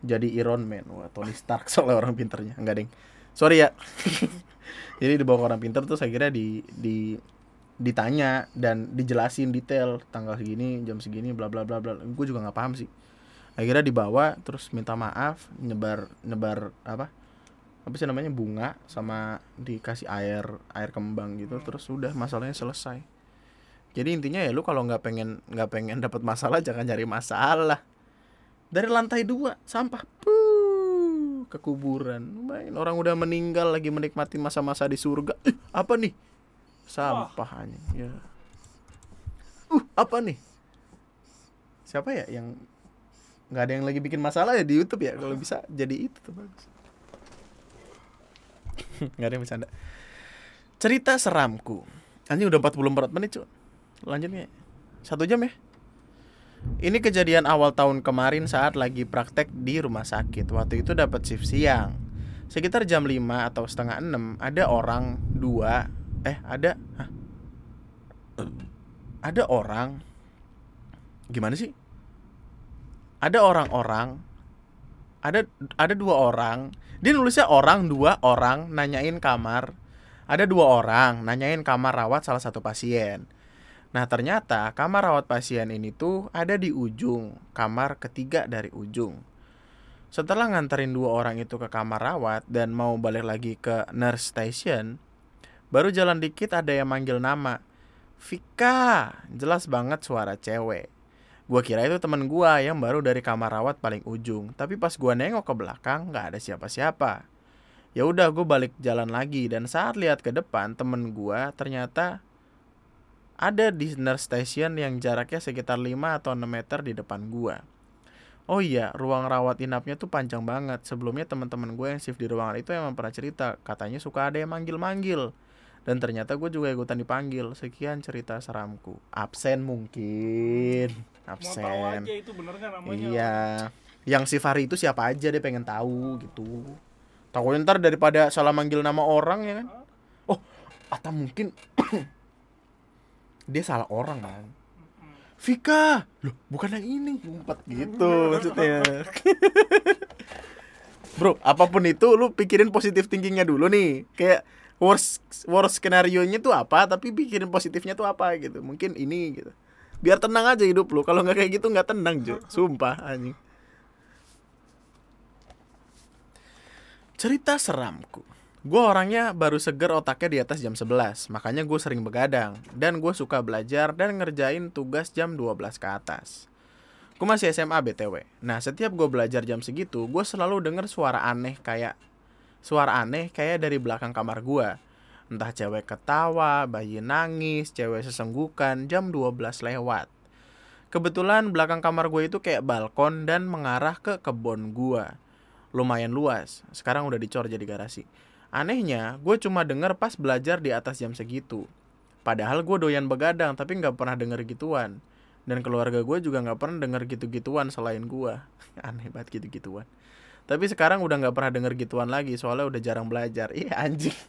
jadi Iron Man. Wah Tony Stark (laughs) soalnya orang pinternya. Enggak ding. Sorry ya. (laughs) Jadi dibawa ke orang pinter terus akhirnya di di ditanya dan dijelasin detail tanggal segini jam segini bla bla bla bla. Gue juga nggak paham sih. Akhirnya dibawa terus minta maaf nyebar nyebar apa? Apa sih namanya? Bunga sama dikasih air air kembang gitu. Terus udah masalahnya selesai. Jadi intinya ya lu kalau nggak pengen nggak pengen dapat masalah jangan cari masalah dari lantai dua sampah. Puh, ke kuburan main orang udah meninggal lagi menikmati masa-masa di surga. Eh, apa nih? Sampah anjing ya. Uh apa nih? Siapa ya yang nggak ada yang lagi bikin masalah ya di YouTube ya? Kalau bisa jadi itu tuh bagus. (laughs) Nggak ada yang bercanda. Cerita seramku. Anjing udah 44 menit cuy lanjutnya satu jam ya ini kejadian awal tahun kemarin saat lagi praktek di rumah sakit. Waktu itu dapat shift siang. Sekitar jam 5 atau setengah 6 ada orang dua eh ada hah? ada orang gimana sih? Ada orang-orang ada ada dua orang. Dia nulisnya orang dua orang nanyain kamar. Ada dua orang nanyain kamar rawat salah satu pasien. Nah ternyata kamar rawat pasien ini tuh ada di ujung kamar ketiga dari ujung. Setelah nganterin dua orang itu ke kamar rawat dan mau balik lagi ke nurse station, baru jalan dikit ada yang manggil nama. Vika, jelas banget suara cewek. Gua kira itu temen gua yang baru dari kamar rawat paling ujung, tapi pas gua nengok ke belakang nggak ada siapa-siapa. Ya udah gue balik jalan lagi dan saat lihat ke depan temen gua ternyata ada di nurse station yang jaraknya sekitar 5 atau 6 meter di depan gua. Oh iya, ruang rawat inapnya tuh panjang banget. Sebelumnya teman-teman gue yang shift di ruangan itu emang pernah cerita, katanya suka ada yang manggil-manggil. Dan ternyata gue juga ikutan dipanggil. Sekian cerita seramku. Absen mungkin. mau tahu Absen. aja itu bener kan namanya Iya. Yang si Fahri itu siapa aja dia pengen tahu gitu. Takutnya ntar daripada salah manggil nama orang ya kan. Oh, atau mungkin dia salah orang kan. Vika, loh bukan yang ini ngumpet gitu maksudnya. (laughs) Bro, apa pun itu lu pikirin positif thinkingnya dulu nih. Kayak worst worst skenario nya tuh apa, tapi pikirin positifnya tuh apa gitu. Mungkin ini gitu. Biar tenang aja hidup lu. Kalau nggak kayak gitu nggak tenang, Jo. (laughs) Sumpah anjing. Cerita seramku. Gue orangnya baru seger otaknya di atas jam 11, makanya gue sering begadang. Dan gue suka belajar dan ngerjain tugas jam 12 ke atas. Gue masih SMA BTW. Nah, setiap gue belajar jam segitu, gue selalu denger suara aneh kayak suara aneh kayak dari belakang kamar gue. Entah cewek ketawa, bayi nangis, cewek sesenggukan, jam 12 lewat. Kebetulan belakang kamar gue itu kayak balkon dan mengarah ke kebun gue. Lumayan luas, sekarang udah dicor jadi garasi. Anehnya, gue cuma denger pas belajar di atas jam segitu. Padahal gue doyan begadang tapi gak pernah denger gituan. Dan keluarga gue juga gak pernah denger gitu-gituan selain gue. (laughs) Aneh banget gitu-gituan. Tapi sekarang udah gak pernah denger gituan lagi soalnya udah jarang belajar. Iya anjing. (laughs)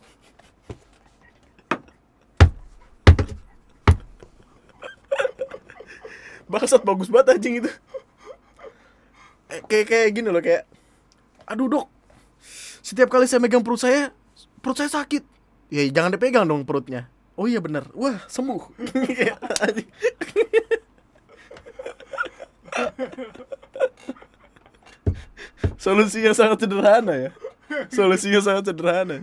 Bangsat bagus banget anjing itu. Eh, kayak kayak gini loh kayak aduh dok setiap kali saya megang perut saya perut saya sakit. Ya jangan dipegang dong perutnya. Oh iya bener. Wah sembuh. Solusinya sangat sederhana ya. Solusinya sangat sederhana.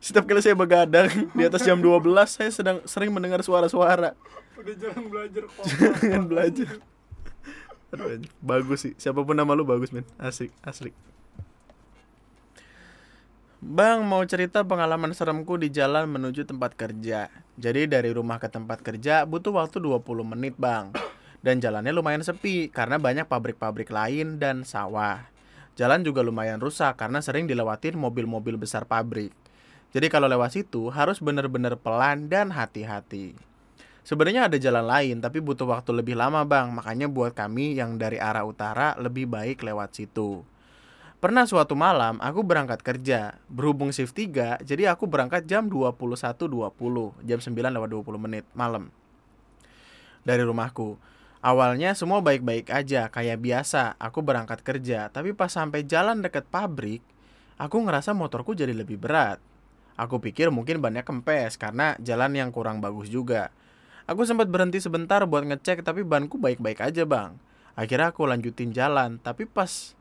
Setiap kali saya begadang di atas jam 12 saya sedang sering mendengar suara-suara. Udah jarang belajar kok. Jangan belajar. Aduh, bagus sih. Siapa pun nama lu bagus, men. Asik, asli. Bang, mau cerita pengalaman seremku di jalan menuju tempat kerja. Jadi dari rumah ke tempat kerja butuh waktu 20 menit, Bang. Dan jalannya lumayan sepi karena banyak pabrik-pabrik lain dan sawah. Jalan juga lumayan rusak karena sering dilewatin mobil-mobil besar pabrik. Jadi kalau lewat situ harus bener-bener pelan dan hati-hati. Sebenarnya ada jalan lain, tapi butuh waktu lebih lama, Bang. Makanya buat kami yang dari arah utara lebih baik lewat situ. Pernah suatu malam aku berangkat kerja, berhubung shift 3, jadi aku berangkat jam 21.20, jam 9 lewat 20 menit malam. Dari rumahku. Awalnya semua baik-baik aja, kayak biasa, aku berangkat kerja, tapi pas sampai jalan deket pabrik, aku ngerasa motorku jadi lebih berat. Aku pikir mungkin bannya kempes karena jalan yang kurang bagus juga. Aku sempat berhenti sebentar buat ngecek tapi banku baik-baik aja bang. Akhirnya aku lanjutin jalan tapi pas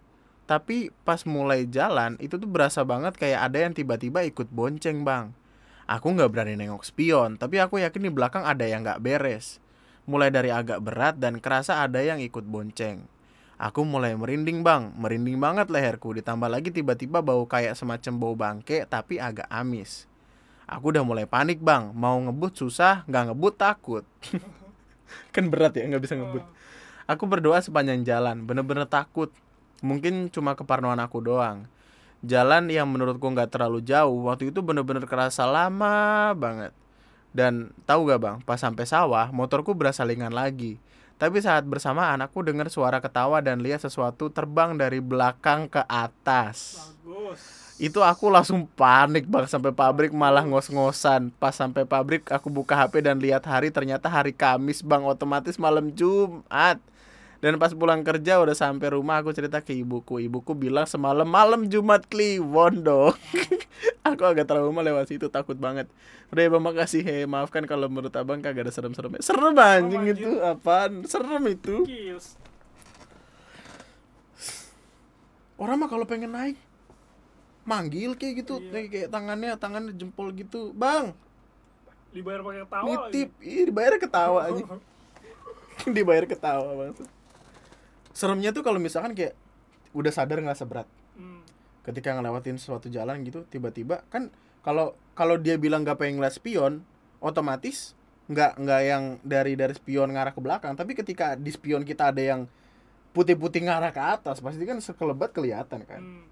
tapi pas mulai jalan itu tuh berasa banget kayak ada yang tiba-tiba ikut bonceng bang. Aku nggak berani nengok spion tapi aku yakin di belakang ada yang nggak beres. Mulai dari agak berat dan kerasa ada yang ikut bonceng. Aku mulai merinding bang, merinding banget leherku ditambah lagi tiba-tiba bau kayak semacam bau bangke tapi agak amis. Aku udah mulai panik bang, mau ngebut susah, nggak ngebut takut. (laughs) kan berat ya, nggak bisa ngebut. Aku berdoa sepanjang jalan, bener-bener takut. Mungkin cuma keparnoan aku doang. Jalan yang menurutku nggak terlalu jauh, waktu itu bener-bener kerasa lama banget. Dan tahu gak bang, pas sampai sawah, motorku berasa lingan lagi. Tapi saat bersamaan aku dengar suara ketawa dan lihat sesuatu terbang dari belakang ke atas bagus itu aku langsung panik bang sampai pabrik malah ngos-ngosan pas sampai pabrik aku buka HP dan lihat hari ternyata hari Kamis bang otomatis malam Jumat dan pas pulang kerja udah sampai rumah aku cerita ke ibuku. Ibuku bilang semalam malam Jumat Kliwon dong. (laughs) Aku agak trauma lewat situ takut banget. Udah ya bang makasih. He maafkan kalau menurut abang kagak ada serem-seremnya. Serem anjing anjir. itu. Apaan? Serem itu. Orang mah kalau pengen naik manggil kayak gitu. Iya. kayak, kayak tangannya tangannya jempol gitu. Bang! Dibayar pakai tawa nitip. ih dibayar ketawa aja (laughs) dibayar ketawa bang seremnya tuh kalau misalkan kayak udah sadar nggak seberat. Hmm. ketika ngelewatin suatu jalan gitu tiba-tiba kan kalau kalau dia bilang nggak pengen ngeliat spion otomatis nggak nggak yang dari dari spion ngarah ke belakang. Tapi ketika di spion kita ada yang putih-putih ngarah ke atas pasti kan sekelebat kelihatan kan. Hmm.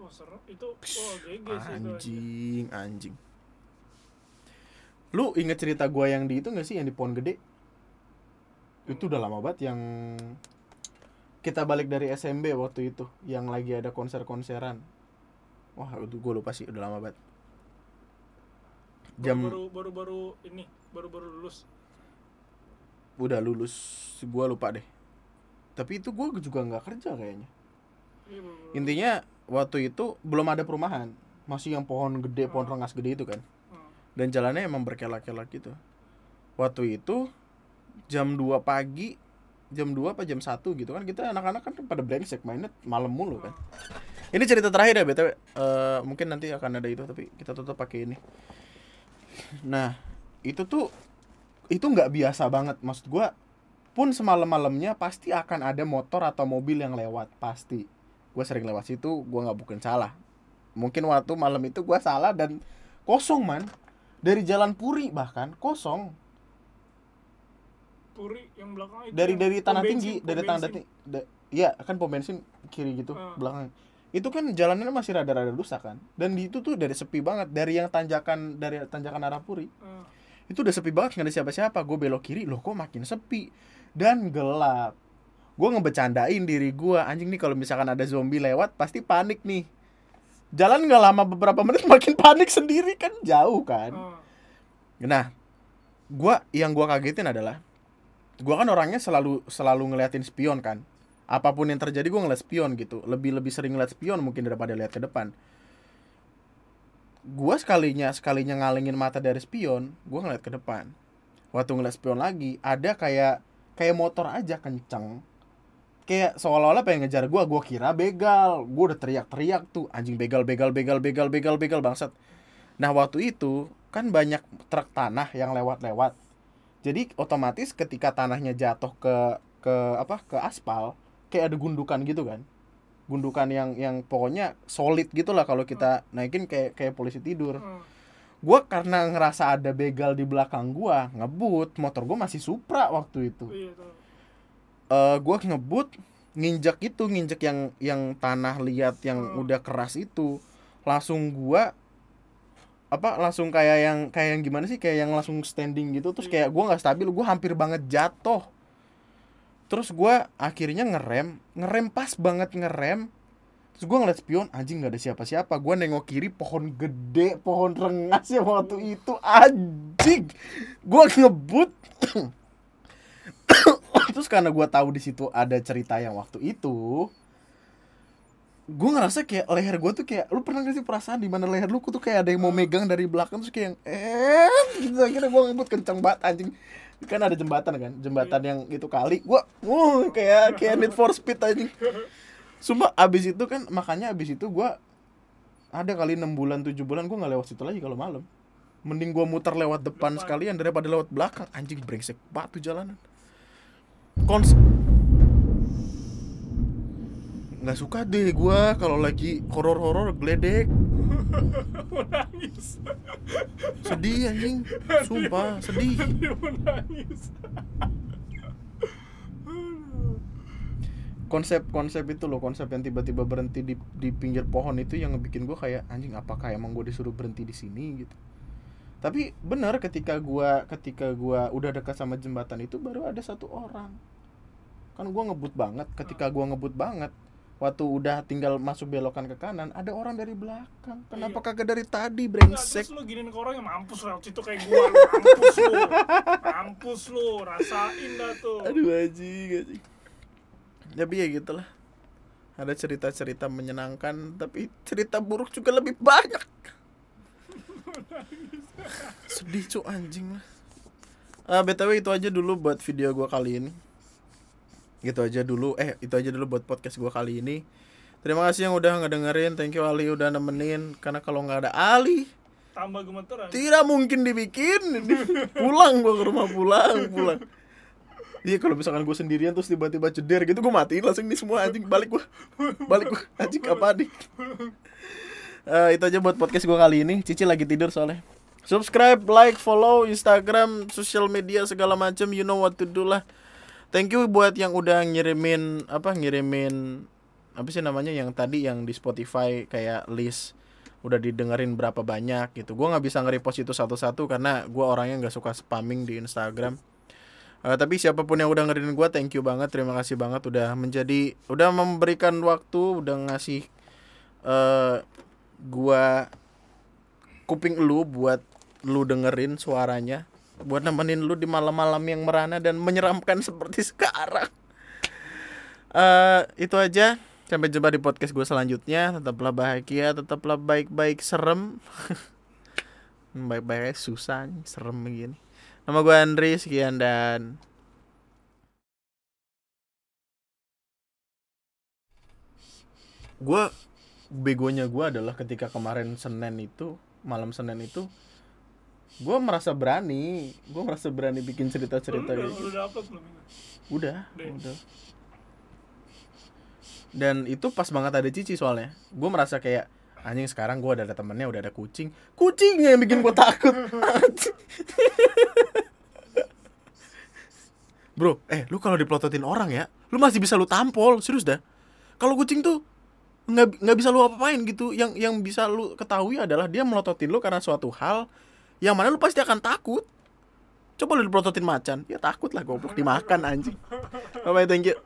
Oh itu oh GG sih itu anjing anjing. Lu inget cerita gua yang di itu gak sih yang di pohon gede itu udah lama banget yang kita balik dari SMB waktu itu yang lagi ada konser-konseran. Wah itu gue lupa sih udah lama banget. Jam baru baru baru ini baru baru lulus. Udah lulus gua lupa deh. Tapi itu gue juga nggak kerja kayaknya. Iya, baru- baru- intinya waktu itu belum ada perumahan. Masih yang pohon gede pohon rengas gede itu kan. Hmm. dan jalannya emang berkelak-kelak gitu. Waktu itu jam 2 pagi jam 2 apa jam 1 gitu kan. Kita anak-anak kan pada brengsek mainnya malam mulu kan. Ini cerita terakhir ya btw Eh, mungkin nanti akan ada itu tapi kita tutup pakai ini. Nah itu tuh itu nggak biasa banget. Maksud gua pun semalam-malamnya pasti akan ada motor atau mobil yang lewat pasti. Gue sering lewat situ gue nggak bukan salah. Mungkin waktu malam itu gue salah dan kosong man. Dari jalan Puri bahkan kosong Puri yang belakang itu dari dari tanah tinggi dari tanah tinggi da- iya kan pom bensin kiri gitu Ah. belakang. Itu kan jalannya masih rada-rada rusak kan? Dan di itu tuh dari sepi banget. Dari yang tanjakan dari tanjakan arah Puri Ah, itu udah sepi banget nggak ada siapa-siapa. Gue belok kiri loh kok makin sepi? Dan gelap. Gue ngebecandain diri gue anjing nih kalau misalkan ada zombie lewat pasti panik nih. Jalan nggak lama beberapa menit (laughs) makin panik sendiri kan? Jauh kan? Ah. nah gua yang gua kagetin adalah gua kan orangnya selalu selalu ngeliatin spion kan. Apa pun yang terjadi gua ngeliat spion gitu. Lebih lebih sering ngeliat spion mungkin daripada lihat ke depan. Gua sekalinya sekalinya ngalingin mata dari spion gua ngeliat ke depan. Waktu ngeliat spion lagi ada kayak kayak motor aja kenceng. Kayak seolah-olah pengen ngejar gua gua kira begal. Gua udah teriak-teriak tuh anjing begal begal begal begal begal begal bangsat. Nah waktu itu kan banyak truk tanah yang lewat-lewat jadi otomatis ketika tanahnya jatuh ke ke apa ke aspal kayak ada gundukan gitu kan. Gundukan yang yang pokoknya solid gitu lah kalau kita naikin kayak kayak polisi tidur. Hmm. gua karena ngerasa ada begal di belakang gua ngebut motor gua masih Supra waktu itu. Iya eh gua ngebut nginjek itu nginjek yang yang tanah liat yang Hmm. udah keras itu. Langsung gua apa langsung kayak yang kayak yang gimana sih kayak yang langsung standing gitu terus kayak gua nggak stabil gua hampir banget jatuh. Terus gua akhirnya ngerem ngerem pas banget ngerem. Terus gua ngeliat spion anjing nggak ada siapa-siapa. Gua nengok kiri pohon gede pohon rengas ya waktu itu anjing. Gua ngebut. (coughs) Terus karena gua tahu di situ ada cerita yang waktu itu gue ngerasa kayak leher gue tuh kayak lu pernah gak sih perasaan di mana leher lu tuh kayak ada yang mau megang dari belakang terus kayak yang eh gitu. Akhirnya gue ngebut kencang banget anjing. Kan ada jembatan kan jembatan yang itu kali. Gue uh kayak kayak need for speed anjing. Sumpah abis itu kan makanya abis itu gue ada kali 6 bulan 7 bulan gue nggak lewat situ lagi kalau malam. Mending gue muter lewat depan Depan. sekalian daripada lewat belakang. Anjing brengsek batu jalanan. Kons nggak suka deh gue kalau lagi horor horor geledek. Mau nangis. Sedih anjing. Sumpah sedih. Dia mau nangis. Konsep konsep itu loh konsep yang tiba-tiba berhenti di di pinggir pohon itu yang ngebikin gue kayak anjing apakah emang gue disuruh berhenti di sini? gitu. Tapi benar ketika gua ketika gua udah dekat sama jembatan itu baru ada satu orang. Kan gua ngebut banget. Ketika gua ngebut banget waktu udah tinggal masuk belokan ke kanan ada orang dari belakang. Kenapa Iya. kagak dari tadi brengsek? Terus lu giniin ke orang yang mampus lewat situ kayak gua. Lu mampus lu. Mampus lu rasain dah tuh. Aduh anjing anjing. Tapi ya gitulah. Ada cerita-cerita menyenangkan tapi cerita buruk juga lebih banyak. Sedih cu anjing lah. Ah, btw itu aja dulu buat video gua kali ini gitu aja dulu. Eh itu aja dulu buat podcast gua kali ini. Terima kasih yang udah ngedengerin. Thank you Ali udah nemenin. Karena kalau nggak ada Ali tambah gemeteran tidak mungkin dibikin. Pulang gua ke rumah pulang pulang. Iya kalau misalkan gue sendirian terus tiba-tiba ceder gitu gue matiin langsung nih semua anjing. Balik gua. Balik gua. Anjing apa nih? Eh, itu aja buat podcast gue kali ini. Cici lagi tidur soalnya. Subscribe like follow Instagram sosial media segala macam you know what to do lah thank you buat yang udah ngirimin apa ngirimin apa sih namanya yang tadi yang di Spotify kayak list udah didengerin berapa banyak gitu. Gue nggak bisa nge-repost itu satu-satu karena gue orangnya nggak suka spamming di Instagram. Eh, tapi siapa pun yang udah ngedengerin gue thank you banget terima kasih banget udah menjadi udah memberikan waktu udah ngasih eh gua kuping lu buat lu dengerin suaranya buat nemenin lu di malam-malam yang merana dan menyeramkan seperti sekarang. Eh itu aja. Sampai jumpa di podcast gue selanjutnya. Tetaplah bahagia tetaplah baik-baik serem. (laughs) Baik-baik susah serem begini. Nama gue Andri sekian dan gue begonya gue adalah ketika kemarin Senin itu malam Senin itu gue merasa berani. Gue merasa berani bikin udah, kayak gitu. udah udah Udah. udah. Dan itu pas banget ada Cici soalnya. Gue merasa kayak anjing sekarang gue udah ada temennya udah ada kucing. Kucingnya yang bikin gue takut. (laughs) Bro eh lu kalau dipelototin orang ya lu masih bisa lu tampol. Serius dah. Kalau kucing tuh nggak nggak bisa lu apa-apain gitu. Yang yang bisa lu ketahui adalah dia melototin lu karena suatu hal yang mana lu pasti akan takut. Coba lu dipelototin macan. Ya takut lah goblok. Dimakan anjing. Bye bye thank you